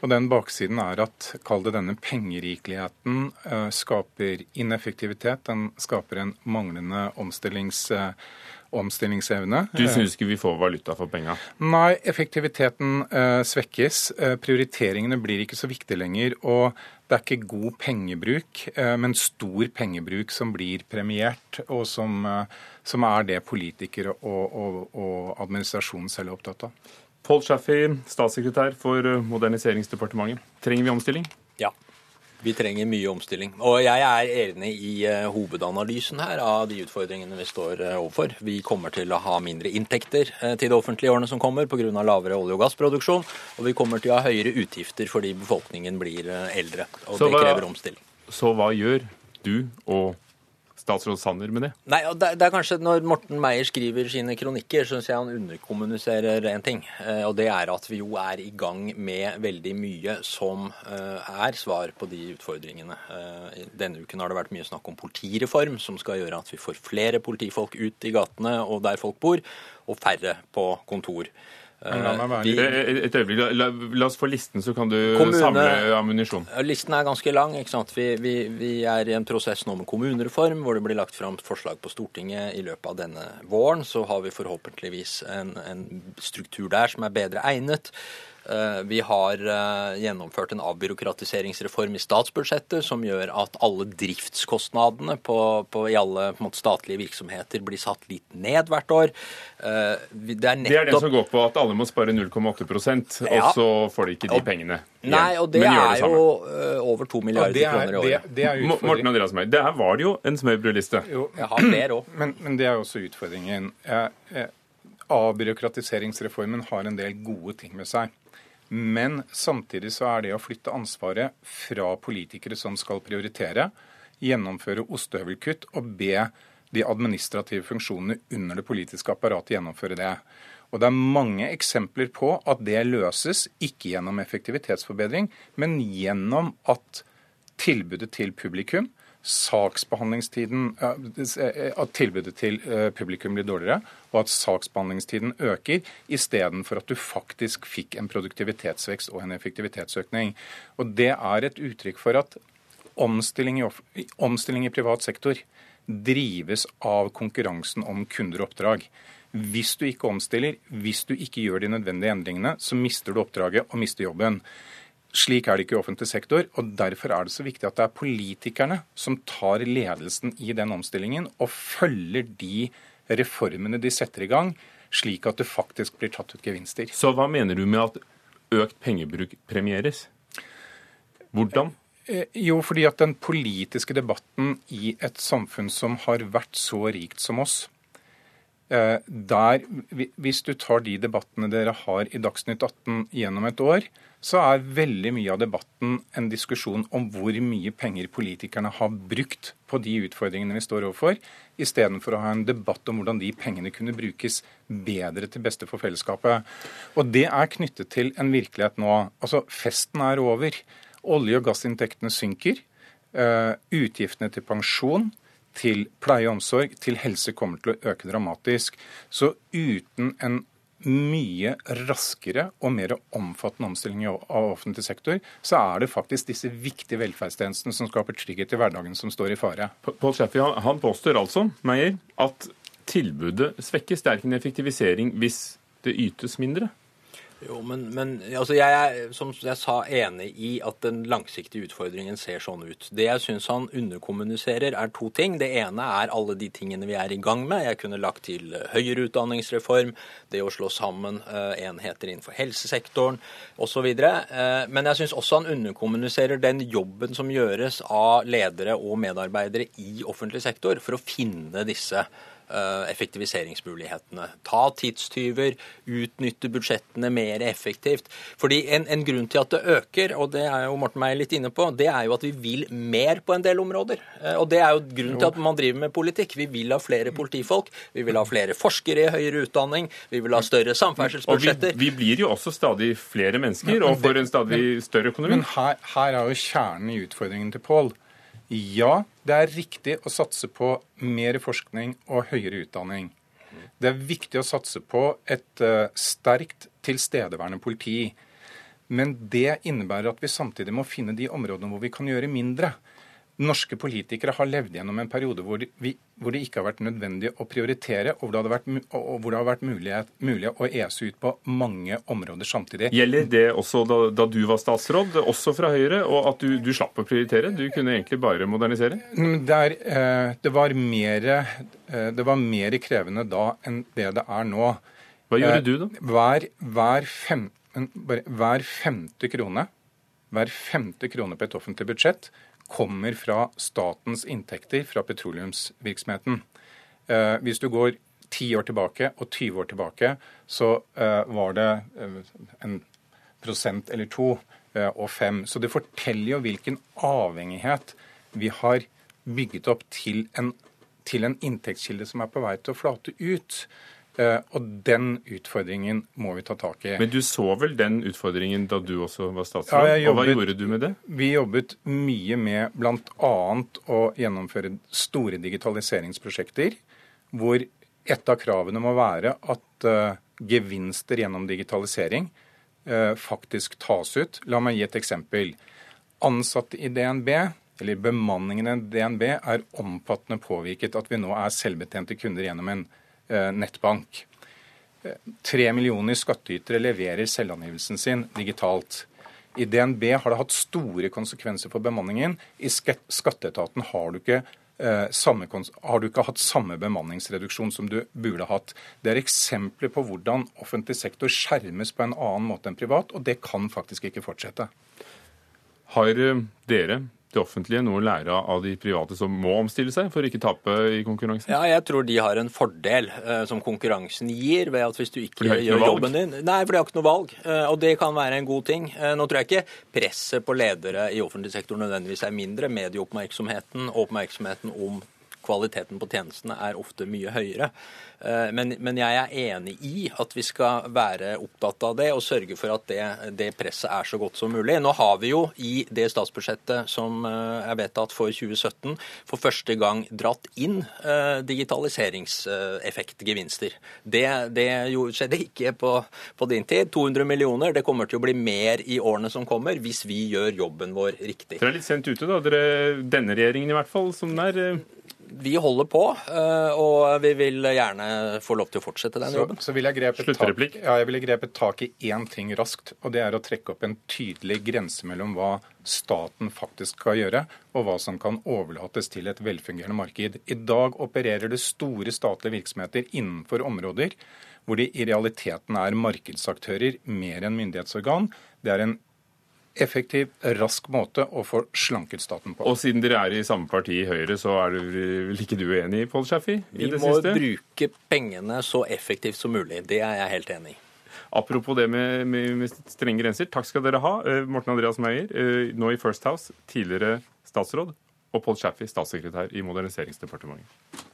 Og den baksiden er at, kall det denne pengerikeligheten, uh, skaper ineffektivitet. Den skaper en manglende omstillings omstillingsevne. Du syns ikke vi får valuta for penga? Nei, effektiviteten eh, svekkes. Eh, prioriteringene blir ikke så viktige lenger. Og det er ikke god pengebruk, eh, men stor pengebruk som blir premiert, og som, som er det politikere og, og, og administrasjonen selv er opptatt av. Pål Schaffi, statssekretær for Moderniseringsdepartementet. Trenger vi omstilling? Ja. Vi trenger mye omstilling. Og jeg er enig i uh, hovedanalysen her av de utfordringene vi står uh, overfor. Vi kommer til å ha mindre inntekter uh, til det offentlige i årene som kommer pga. lavere olje- og gassproduksjon. Og vi kommer til å ha høyere utgifter fordi befolkningen blir eldre. Og så det krever omstilling. Så hva gjør du og statsråd Sanner med det? Nei, og det, er kanskje Når Morten Meier skriver sine kronikker, syns jeg han underkommuniserer en ting. Eh, og det er at vi jo er i gang med veldig mye som eh, er svar på de utfordringene. Eh, denne uken har det vært mye snakk om politireform, som skal gjøre at vi får flere politifolk ut i gatene og der folk bor, og færre på kontor. Vi, et øyeblikk, la, la, oss få listen, så kan du kommune, samle ammunisjon. Listen er ganske lang. ikke sant? Vi, vi, vi, er i en prosess nå med kommunereform, hvor det blir lagt fram forslag på Stortinget i løpet av denne våren. Så har vi forhåpentligvis en, en struktur der som er bedre egnet. Eh, vi har eh, gjennomført en avbyråkratiseringsreform i statsbudsjettet som gjør at alle driftskostnadene på, på, i alle på måte, statlige virksomheter blir satt litt ned hvert år. Eh, det er, nettopp... det er det som går på at alle må spare 0,8 ja. og så får de ikke de pengene. Nei, og det, det er jo over to milliarder er, kroner i året. Det, det Morten Andreas Meyer, det her var det jo en smørbrødliste. Jeg har flere òg. [CLEARS THROAT] Men, men, det er jo også utfordringen. Avbyråkratiseringsreformen har en del gode ting med seg. Men samtidig så er det å flytte ansvaret fra politikere som skal prioritere, gjennomføre ostehøvelkutt og be de administrative funksjonene under det politiske apparatet gjennomføre det. Og Det er mange eksempler på at det løses, ikke gjennom effektivitetsforbedring, men gjennom at tilbudet til publikum saksbehandlingstiden eh, At tilbudet til eh, publikum blir dårligere, og at saksbehandlingstiden øker, istedenfor at du faktisk fikk en produktivitetsvekst og en effektivitetsøkning. Og Det er et uttrykk for at omstilling i, omstilling i privat sektor drives av konkurransen om kunder og oppdrag. Hvis du ikke omstiller, hvis du ikke gjør de nødvendige endringene, så mister du oppdraget og mister jobben. Slik er det ikke i offentlig sektor. og Derfor er det så viktig at det er politikerne som tar ledelsen i den omstillingen og følger de reformene de setter i gang, slik at det faktisk blir tatt ut gevinster. Så hva mener du med at økt pengebruk premieres? Hvordan? Eh, jo, fordi at den politiske debatten i et samfunn som har vært så rikt som oss, der, Hvis du tar de debattene dere har i Dagsnytt 18 gjennom et år, så er veldig mye av debatten en diskusjon om hvor mye penger politikerne har brukt på de utfordringene vi står overfor, istedenfor å ha en debatt om hvordan de pengene kunne brukes bedre til beste for fellesskapet. Og det er knyttet til en virkelighet nå. Altså, festen er over. Olje- og gassinntektene synker. Uh, utgiftene til pensjon, til pleie og omsorg, til helse kommer til å øke dramatisk. Så uten en mye raskere og mer omfattende omstilling av offentlig sektor, så er det faktisk disse viktige velferdstjenestene som skaper trygghet i hverdagen, som står i fare. Pål Schaffi han påstår altså, Meyer, at tilbudet svekkes. Det er ikke en effektivisering hvis det ytes mindre? Jo, men, men altså jeg er som jeg sa, enig i at den langsiktige utfordringen ser sånn ut. Det jeg syns han underkommuniserer, er to ting. Det ene er alle de tingene vi er i gang med. Jeg kunne lagt til eh, høyere utdanningsreform, det å slå sammen uh, enheter innenfor helsesektoren osv. Uh, men jeg syns også han underkommuniserer den jobben som gjøres av ledere og medarbeidere i offentlig sektor for å finne disse eh, effektiviseringsmulighetene. Ta tidstyver, utnytte budsjettene mer effektivt. Fordi en, en, grunn til at det øker, og det er jo Morten Meyer litt inne på, det er jo at vi vil mer på en del områder. Eh, og det er jo grunnen til at man driver med politikk. Vi vil ha flere politifolk, vi vil ha flere forskere i høyere utdanning, vi vil ha større samferdselsbudsjetter. Og vi, vi blir jo også stadig flere mennesker og får en stadig større økonomi. Men her, her er jo kjernen i utfordringen til Pål. Ja, det er riktig å satse på mer forskning og høyere utdanning. Det er viktig å satse på et uh, sterkt tilstedeværende politi. Men det innebærer at vi samtidig må finne de områdene hvor vi kan gjøre mindre norske politikere har levd gjennom en periode hvor, vi, hvor, det ikke har vært nødvendig å prioritere, og hvor det, vært, og hvor det har vært mulighet, mulig å ese ut på mange områder samtidig. Gjelder det også da, da du var statsråd, også fra Høyre, og at du, du, slapp å prioritere? Du kunne egentlig bare modernisere? Der, eh, det, var mer, eh, det var mer krevende da enn det det er nå. Hva gjorde eh, du, da? Hver, hver, fem, hver femte krone hver femte krone på et offentlig budsjett kommer fra statens inntekter fra petroleumsvirksomheten. Eh, hvis du går ti år tilbake og 20 år tilbake, så eh, var det eh, en prosent eller to og fem. Så det forteller jo hvilken avhengighet vi har bygget opp til en, til en inntektskilde som er på vei til å flate ut. Eh, og den utfordringen må vi ta tak i. Men du så vel den utfordringen da du også var statsråd? Ja, jobbet, og hva gjorde du med det? Vi jobbet mye med bl.a. å gjennomføre store digitaliseringsprosjekter, hvor et av kravene må være at uh, gevinster gjennom digitalisering uh, faktisk tas ut. La meg gi et eksempel. Ansatte i DNB eller bemanningen i DNB er omfattende påvirket at vi nå er selvbetjente kunder gjennom en Eh, nettbank. Tre millioner skattytere leverer selvangivelsen sin digitalt. I DNB har det hatt store konsekvenser for bemanningen. I skatteetaten har du ikke, eh, samme, har du ikke hatt samme bemanningsreduksjon som du burde hatt. Det er eksempler på hvordan offentlig sektor skjermes på en annen måte enn privat, og det kan faktisk ikke fortsette. Har eh, dere det offentlige noe å lære av de private som må omstille seg for å ikke tape i konkurransen? Ja, jeg tror de har en fordel eh, som konkurransen gir, ved at hvis du ikke, ikke gjør jobben din Nei, for de har ikke noe valg. Eh, og det kan være en god ting. Eh, nå tror jeg ikke presset på ledere i offentlig sektor nødvendigvis er mindre. Medieoppmerksomheten og oppmerksomheten om kvaliteten på tjenestene er ofte mye høyere. Eh, men, men, jeg er enig i at vi skal være opptatt av det og sørge for at det, det, presset er så godt som mulig. Nå har vi jo i det statsbudsjettet som eh, er vedtatt for 2017, for første gang dratt inn eh, digitaliseringseffektgevinster. Det, det skjedde ikke på, på, din tid. 200 millioner. Det kommer til å bli mer i årene som kommer, hvis vi gjør jobben vår riktig. Dere er litt sent ute, da. Dere, denne regjeringen i hvert fall, som den er vi holder på, eh, og vi vil gjerne få lov til å fortsette den jobben. Så, så vil jeg grepe tak, ja, jeg ville grepet tak i én ting raskt, og det er å trekke opp en tydelig grense mellom hva staten faktisk skal gjøre, og hva som kan overlates til et velfungerende marked. I dag opererer det store statlige virksomheter innenfor områder hvor de i realiteten er markedsaktører mer enn myndighetsorgan. Det er en effektiv, rask måte å få slanket staten på. Og siden dere er i samme parti i Høyre, så er du vel ikke du enig, Pål Schaffi? Vi må siste? bruke pengene så effektivt som mulig. Det er jeg helt enig i. Apropos det med, med, med, strenge grenser. Takk skal dere ha. Eh, Morten Andreas Meyer, eh, nå i First House, tidligere statsråd, og Pål Schaffi, statssekretær i Moderniseringsdepartementet.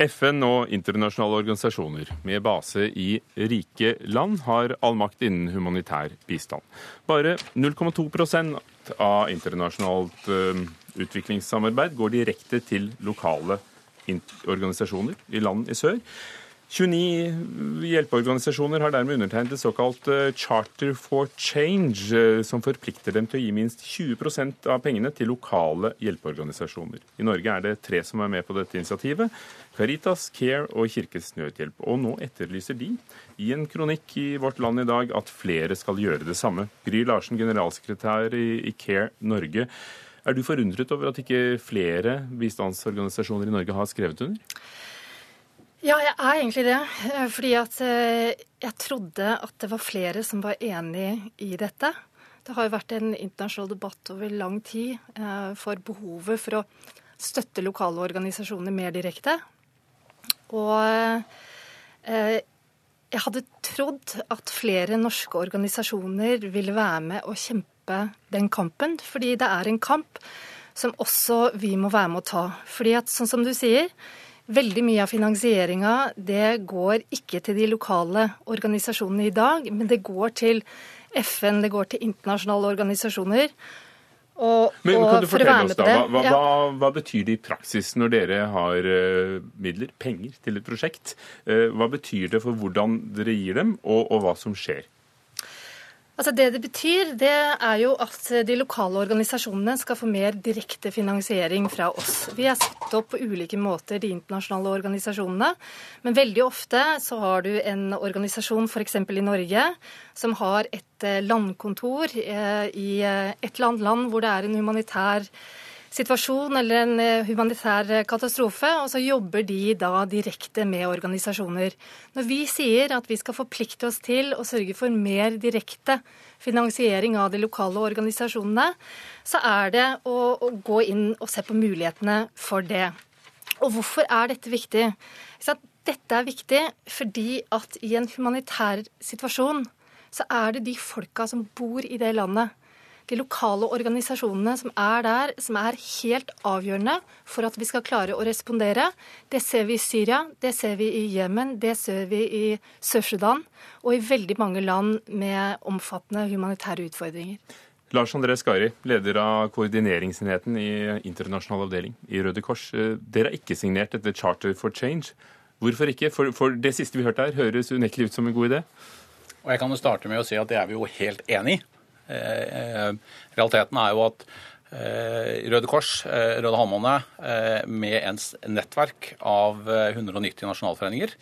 FN og internasjonale organisasjoner med base i rike land har all makt innen humanitær bistand. Bare 0,2 av internasjonalt eh, utviklingssamarbeid går direkte til lokale organisasjoner i land i sør. 29 hjelpeorganisasjoner har dermed undertegnet et såkalt eh, Charter for Change, eh, som forplikter dem til å gi minst 20% av pengene til lokale hjelpeorganisasjoner. I Norge er det tre som er med på dette initiativet. Caritas, Care og Kirkens Nødhjelp. Og nå etterlyser de i en kronikk i Vårt Land i dag at flere skal gjøre det samme. Gry Larsen, generalsekretær i Care Norge. Er du forundret over at ikke flere bistandsorganisasjoner i Norge har skrevet under? Ja, jeg er egentlig det. Fordi at eh, jeg trodde at det var flere som var enig i dette. Det har jo vært en internasjonal debatt over lang tid eh, for behovet for å støtte lokale organisasjoner mer direkte. Og eh, jeg hadde trodd at flere norske organisasjoner ville være med å kjempe den kampen, fordi det er en kamp som også vi må være med å ta. Fordi at, sånn som du sier, veldig mye av finansieringa det går ikke til de lokale organisasjonene i dag, men det går til FN, det går til internasjonale organisasjoner. Og, Men og kan du fortelle oss da, hva, hva, hva betyr det i praksis når dere har eh, midler, penger, til et prosjekt? Eh, hva betyr det for hvordan dere gir dem, og, og hva som skjer? Altså Det det betyr, det er jo at de lokale organisasjonene skal få mer direkte finansiering fra oss. Vi er satt opp på ulike måter, de internasjonale organisasjonene. Men veldig ofte så har du en organisasjon f.eks. i Norge som har et eh, landkontor eh, i eh, et eller annet land hvor det er en humanitær situasjon eller en eh, humanitær eh, katastrofe, og så jobber de da direkte med organisasjoner. Når vi sier at vi skal forplikte oss til å sørge for mer direkte finansiering av de lokale organisasjonene, så er det å, å gå inn og se på mulighetene for det. Og hvorfor er dette viktig? Dette er viktig fordi at i en humanitær situasjon så er det de folka som bor i det landet, de lokale organisasjonene som er der, som er helt avgjørende for at vi skal klare å respondere. Det ser vi i Syria, det ser vi i Jemen, det ser vi i Sør-Sudan og i veldig mange land med omfattende humanitære utfordringer. Lars André Skari, leder av koordineringsenheten i internasjonal avdeling i Røde Kors. Eh, Dere har ikke signert dette Charter for Change. Hvorfor ikke? For, for det siste vi hørte her, høres unektelig ut som en god idé. Og jeg kan jo starte med å si at det er vi jo helt enig i. Eh, realiteten er jo at eh, Røde Kors, eh, Røde Halvmåne, eh, med ens nettverk av eh, 190 nasjonalforeninger,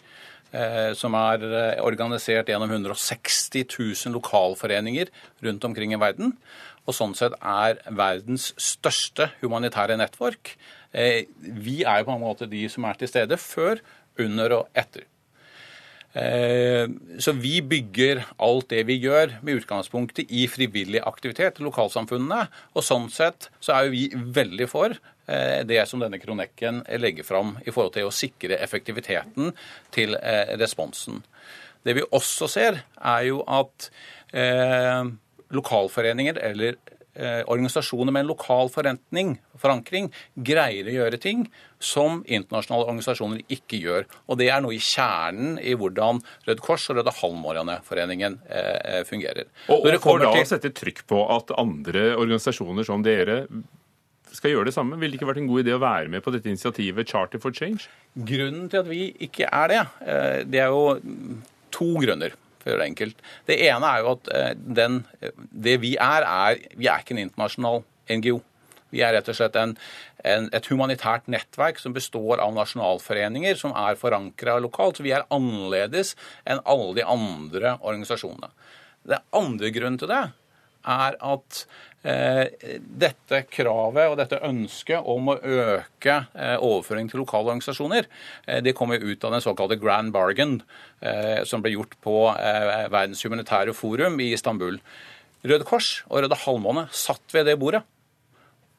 eh, som er eh, organisert gjennom 160 000 lokalforeninger rundt omkring i verden, og sånn sett er verdens største humanitære nettverk. Eh, vi er jo på en måte de som er til stede før, under og etter. Eh, Så vi bygger alt det vi gjør med utgangspunktet i frivillig aktivitet i lokalsamfunnene. Og sånn sett så er jo vi veldig for eh, det som denne kronikken legger fram i forhold til å sikre effektiviteten til eh, responsen. Det vi også ser, er jo at lokalforeninger eller organisasjoner med en lokal forankring greier å gjøre ting som internasjonale organisasjoner ikke gjør. Og det er noe i kjernen i hvordan Røde Kors og Røde Halvmåne-foreningen eh, fungerer. Og, og for da å til- sette trykk på at andre organisasjoner som dere skal gjøre det samme. Ville det ikke vært en god idé å være med på dette initiativet Charter for Change? Grunnen til at vi ikke er det, eh, det er jo to grunner. For å gjøre det enkelt. Det ene er jo at eh, den, det vi er, er Vi er ikke en internasjonal NGO. Vi er rett og slett en, en, et humanitært nettverk som består av nasjonalforeninger som er forankra lokalt. Så vi er annerledes enn alle de andre organisasjonene. Det andre grunnen til det er at eh, dette kravet og dette ønsket om å øke eh, overføring til lokale organisasjoner, eh, det kommer ut av den såkalte Grand Bargain, som ble gjort på Verdens humanitære forum i Istanbul. Røde Kors og Røde Halvmåne satt ved det bordet.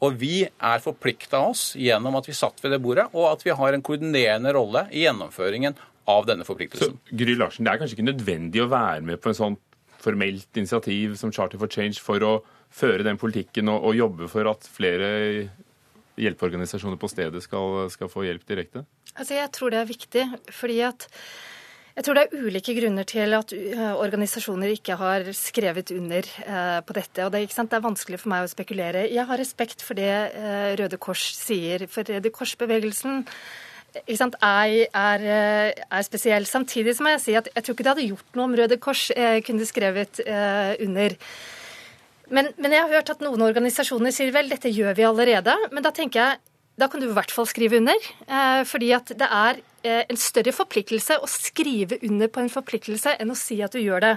Og vi er forplikta oss gjennom at vi satt ved det bordet, og at vi har en koordinerende rolle i gjennomføringen av denne forpliktelsen. Så, Gry Larsen, det er kanskje ikke nødvendig å være med på en sånn formelt initiativ som Charter for Change for å føre den politikken og, og jobbe for at flere hjelpeorganisasjoner på stedet skal, skal få hjelp direkte? Altså, jeg tror det er viktig, fordi at jeg tror det er ulike grunner til at uh, organisasjoner ikke har skrevet under uh, på dette. og det, det er vanskelig for meg å spekulere. Jeg har respekt for det uh, Røde Kors sier. For Røde Kors-bevegelsen sant, er, uh, er spesiell. Samtidig så må jeg si at jeg tror ikke det hadde gjort noe om Røde Kors uh, kunne skrevet uh, under. Men, men jeg har hørt at noen organisasjoner sier vel, dette gjør vi allerede. Men da tenker jeg da kan du i hvert fall skrive under. Eh, fordi at det er eh, en større forpliktelse å skrive under på en forpliktelse enn å si at du gjør det.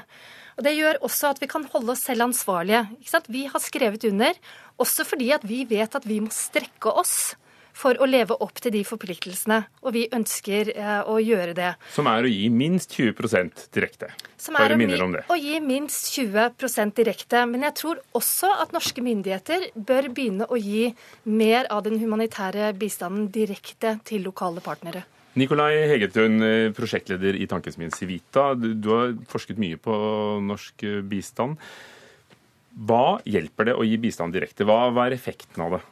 Og Det gjør også at vi kan holde oss selv ansvarlige. Vi har skrevet under også fordi at vi vet at vi må strekke oss for å leve opp til de forpliktelsene. Og vi ønsker eh, å gjøre det. Som er å gi minst 20% direkte. Som er Bare å, minner om det. å gi minst 20% direkte. Men jeg tror også at norske myndigheter bør begynne å gi mer av den humanitære bistanden direkte til lokale partnere. Nikolai Hegetun, eh, prosjektleder i Tankesmien Civita. Du, har forsket mye på norsk eh, bistand. Hva hjelper det å gi bistand direkte? Hva er effekten av det?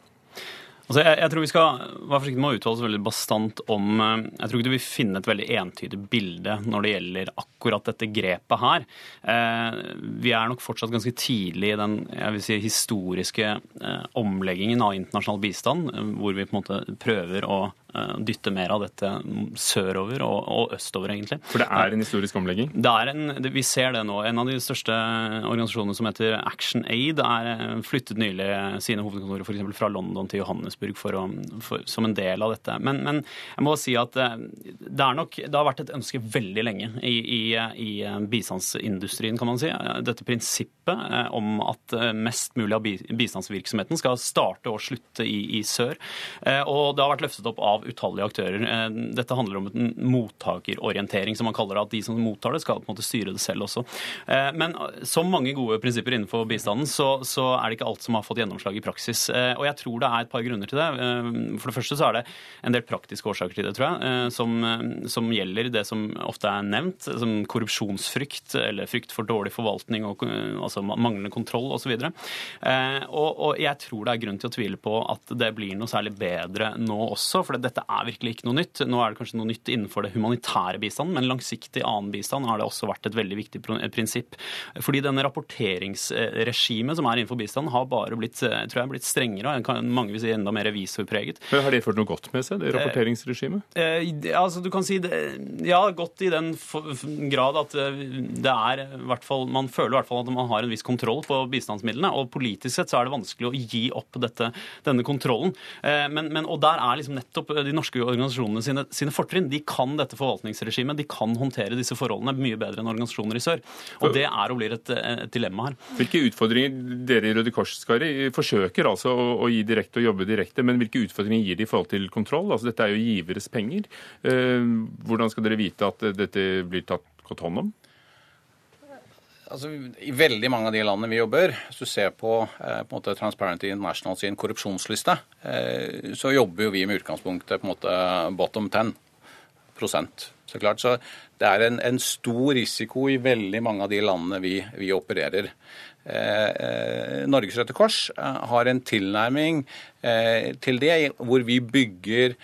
Altså, jeg, jeg, tror vi skal være forsiktige med å uttale oss veldig bastant om eh, Jeg tror ikke du vil finne et veldig entydig bilde når det gjelder akkurat dette grepet her. Eh, vi er nok fortsatt ganske tidlig i den jeg vil si, historiske eh, omleggingen av internasjonal bistand, eh, hvor vi på en måte prøver å dytte mer av dette sørover og, og østover, egentlig. For det er en historisk omlegging? Det er en, det, vi ser det nå. En av de største organisasjonene som heter Action Aid, er eh, flyttet nylig sine hovedkontorer for eksempel fra London til Johannesburg for å, for, som en del av dette. Men, men jeg må si at eh, det, er nok, det har vært et ønske veldig lenge i, i, i bistandsindustrien, kan man si. Dette prinsippet eh, om at eh, mest mulig av bistandsvirksomheten skal starte og slutte i, i sør. Og det har vært løftet opp av utallige aktører. Dette handler om en mottakerorientering, som man kaller det. At de som mottar det, skal på en måte styre det selv også. Men som mange gode prinsipper innenfor bistanden, så, så er det ikke alt som har fått gjennomslag i praksis. Og jeg tror det er et par grunner til det. For det første så er det en del praktiske årsaker til det, tror jeg, som, som gjelder det som ofte er nevnt, som korrupsjonsfrykt eller frykt for dårlig forvaltning og altså manglende kontroll osv. Og, og, og jeg tror det er grunn til å tvile på at det blir noe særlig bedre nå også, for dette er virkelig ikke noe nytt. Nå er det kanskje noe nytt innenfor det humanitære bistanden, men langsiktig annen bistand har det også vært et veldig viktig prinsipp. Fordi denne rapporteringsregimet som er innenfor bistanden, har bare blitt, tror jeg, blitt strengere, og mange vil si enda mer revisorpreget. Har det ført noe godt med seg, det rapporteringsregimet? Eh, eh, altså, du kan si det, Ja, godt i den grad at eh, det er hvert fall, man føler i hvert fall at man har en viss kontroll på bistandsmidlene. Og politisk sett så er det vanskelig å gi opp dette, denne kontrollen. Eh, men, men, og der er liksom nettopp de norske organisasjonene sine, sine fortrinn. De kan dette forvaltningsregimet. De kan håndtere disse forholdene mye bedre enn organisasjoner i sør. Og det er og blir et, et dilemma her. Hvilke utfordringer dere i Røde Kors Skari, forsøker altså å, å, gi direkte og jobbe direkte, men hvilke utfordringer gir de i forhold til kontroll? Altså Dette er jo giveres penger. Eh, hvordan skal dere vite at dette blir tatt godt hånd om? Altså, I veldig mange av de landene vi jobber, hvis du ser på, eh, på måte Transparency International sin korrupsjonsliste, eh, så jobber jo vi med utgangspunktet på en måte bottom 10 så klart, så Det er en, en, stor risiko i veldig mange av de landene vi, vi opererer. Eh, eh Norges Røde Kors eh, har en tilnærming eh, til det hvor vi bygger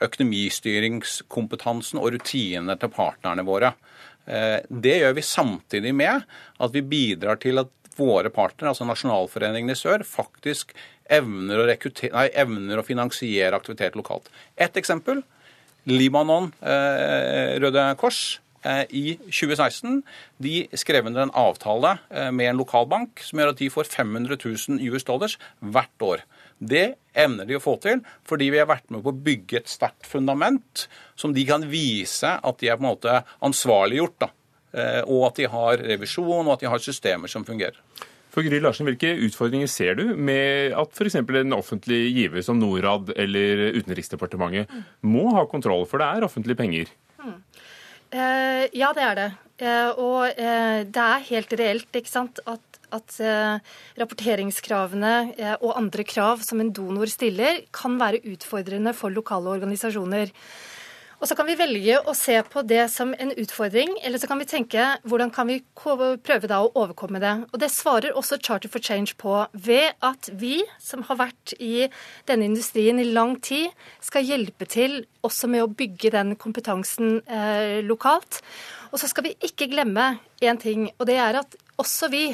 økonomistyringskompetansen og rutinene til partnerne våre. Eh, det gjør vi samtidig med at vi bidrar til at våre partnere, altså Nasjonalforeningen i sør, faktisk evner å, nei, evner å finansiere aktivitet lokalt. Et eksempel. Libanon eh, Røde Kors eh, i 2016 de skrev under en avtale med en lokalbank som gjør at de får 500 000 US dollars hvert år. Det evner de å få til fordi vi har vært med på å bygge et sterkt fundament som de kan vise at de er på en måte ansvarliggjort. da. Eh, og at de har revisjon og at de har systemer som fungerer. For Gry Larsen, Hvilke utfordringer ser du med at f.eks. en offentlig giver som Norad eller Utenriksdepartementet må ha kontroll, for det er offentlige penger? Hmm. Eh, ja, det er det. Eh, og eh, det er helt reelt ikke sant, at at eh, rapporteringskravene eh, og andre krav som en donor stiller, kan være utfordrende for lokale organisasjoner. Og Så kan vi velge å se på det som en utfordring, eller så kan vi tenke hvordan kan vi prøve da å overkomme det. Og Det svarer også Charter for Change på, ved at vi som har vært i denne industrien i lang tid, skal hjelpe til også med å bygge den kompetansen eh, lokalt. Og så skal vi ikke glemme én ting, og det er at også vi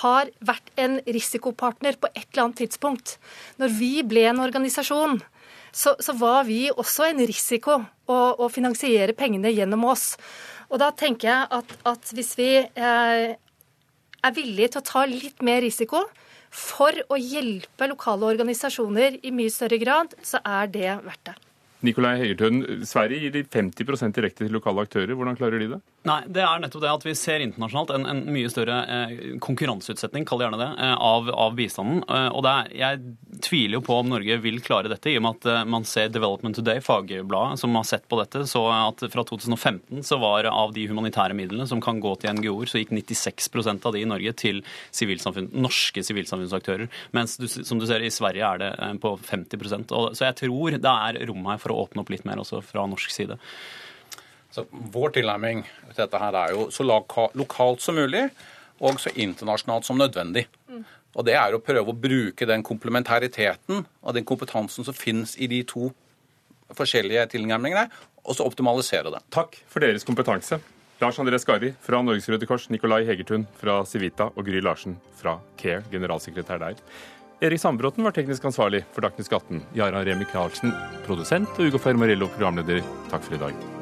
har vært en risikopartner på et eller annet tidspunkt. Når vi ble en organisasjon, så, så var vi også en risiko å, å, finansiere pengene gjennom oss. Og da tenker jeg at, at hvis vi eh, er villige til å ta litt mer risiko for å hjelpe lokale organisasjoner i mye større grad, så er det verdt det. Nikolai Høyertøen, Sverige gir de 50% direkte til lokale aktører. Hvordan klarer de det? Nei, Det er nettopp det at vi ser internasjonalt en, en mye større eh, konkurranseutsetting, kall det gjerne det, eh, av, av, bistanden. Eh, og er, jeg tviler jo på om Norge vil klare dette, i og med at eh, man ser Development Today, fagbladet, som har sett på dette, så at fra 2015 så var av de humanitære midlene som kan gå til NGO-er, så gikk 96% av de i Norge til sivilsamfunn, norske sivilsamfunnsaktører. Mens du, som du ser i Sverige er det eh, på 50 og, Så jeg tror det er rom her for å åpne opp litt mer også fra norsk side. Så vår tilnærming til dette her er jo så lokalt som mulig, og så internasjonalt som nødvendig. Mm. Og det er å prøve å bruke den komplementariteten og den kompetansen som finnes i de to forskjellige tilnærmingene, og så optimalisere det. Takk for deres kompetanse. Lars André Skari fra Norges Røde Kors, Nikolai Hegertun fra Civita og Gry Larsen fra CARE, generalsekretær der. Erik Sandbråten var teknisk ansvarlig for Dagsnytt 18. Yara Remi Karlsen, produsent, og Ugo Fermarello, programleder. Takk for i dag.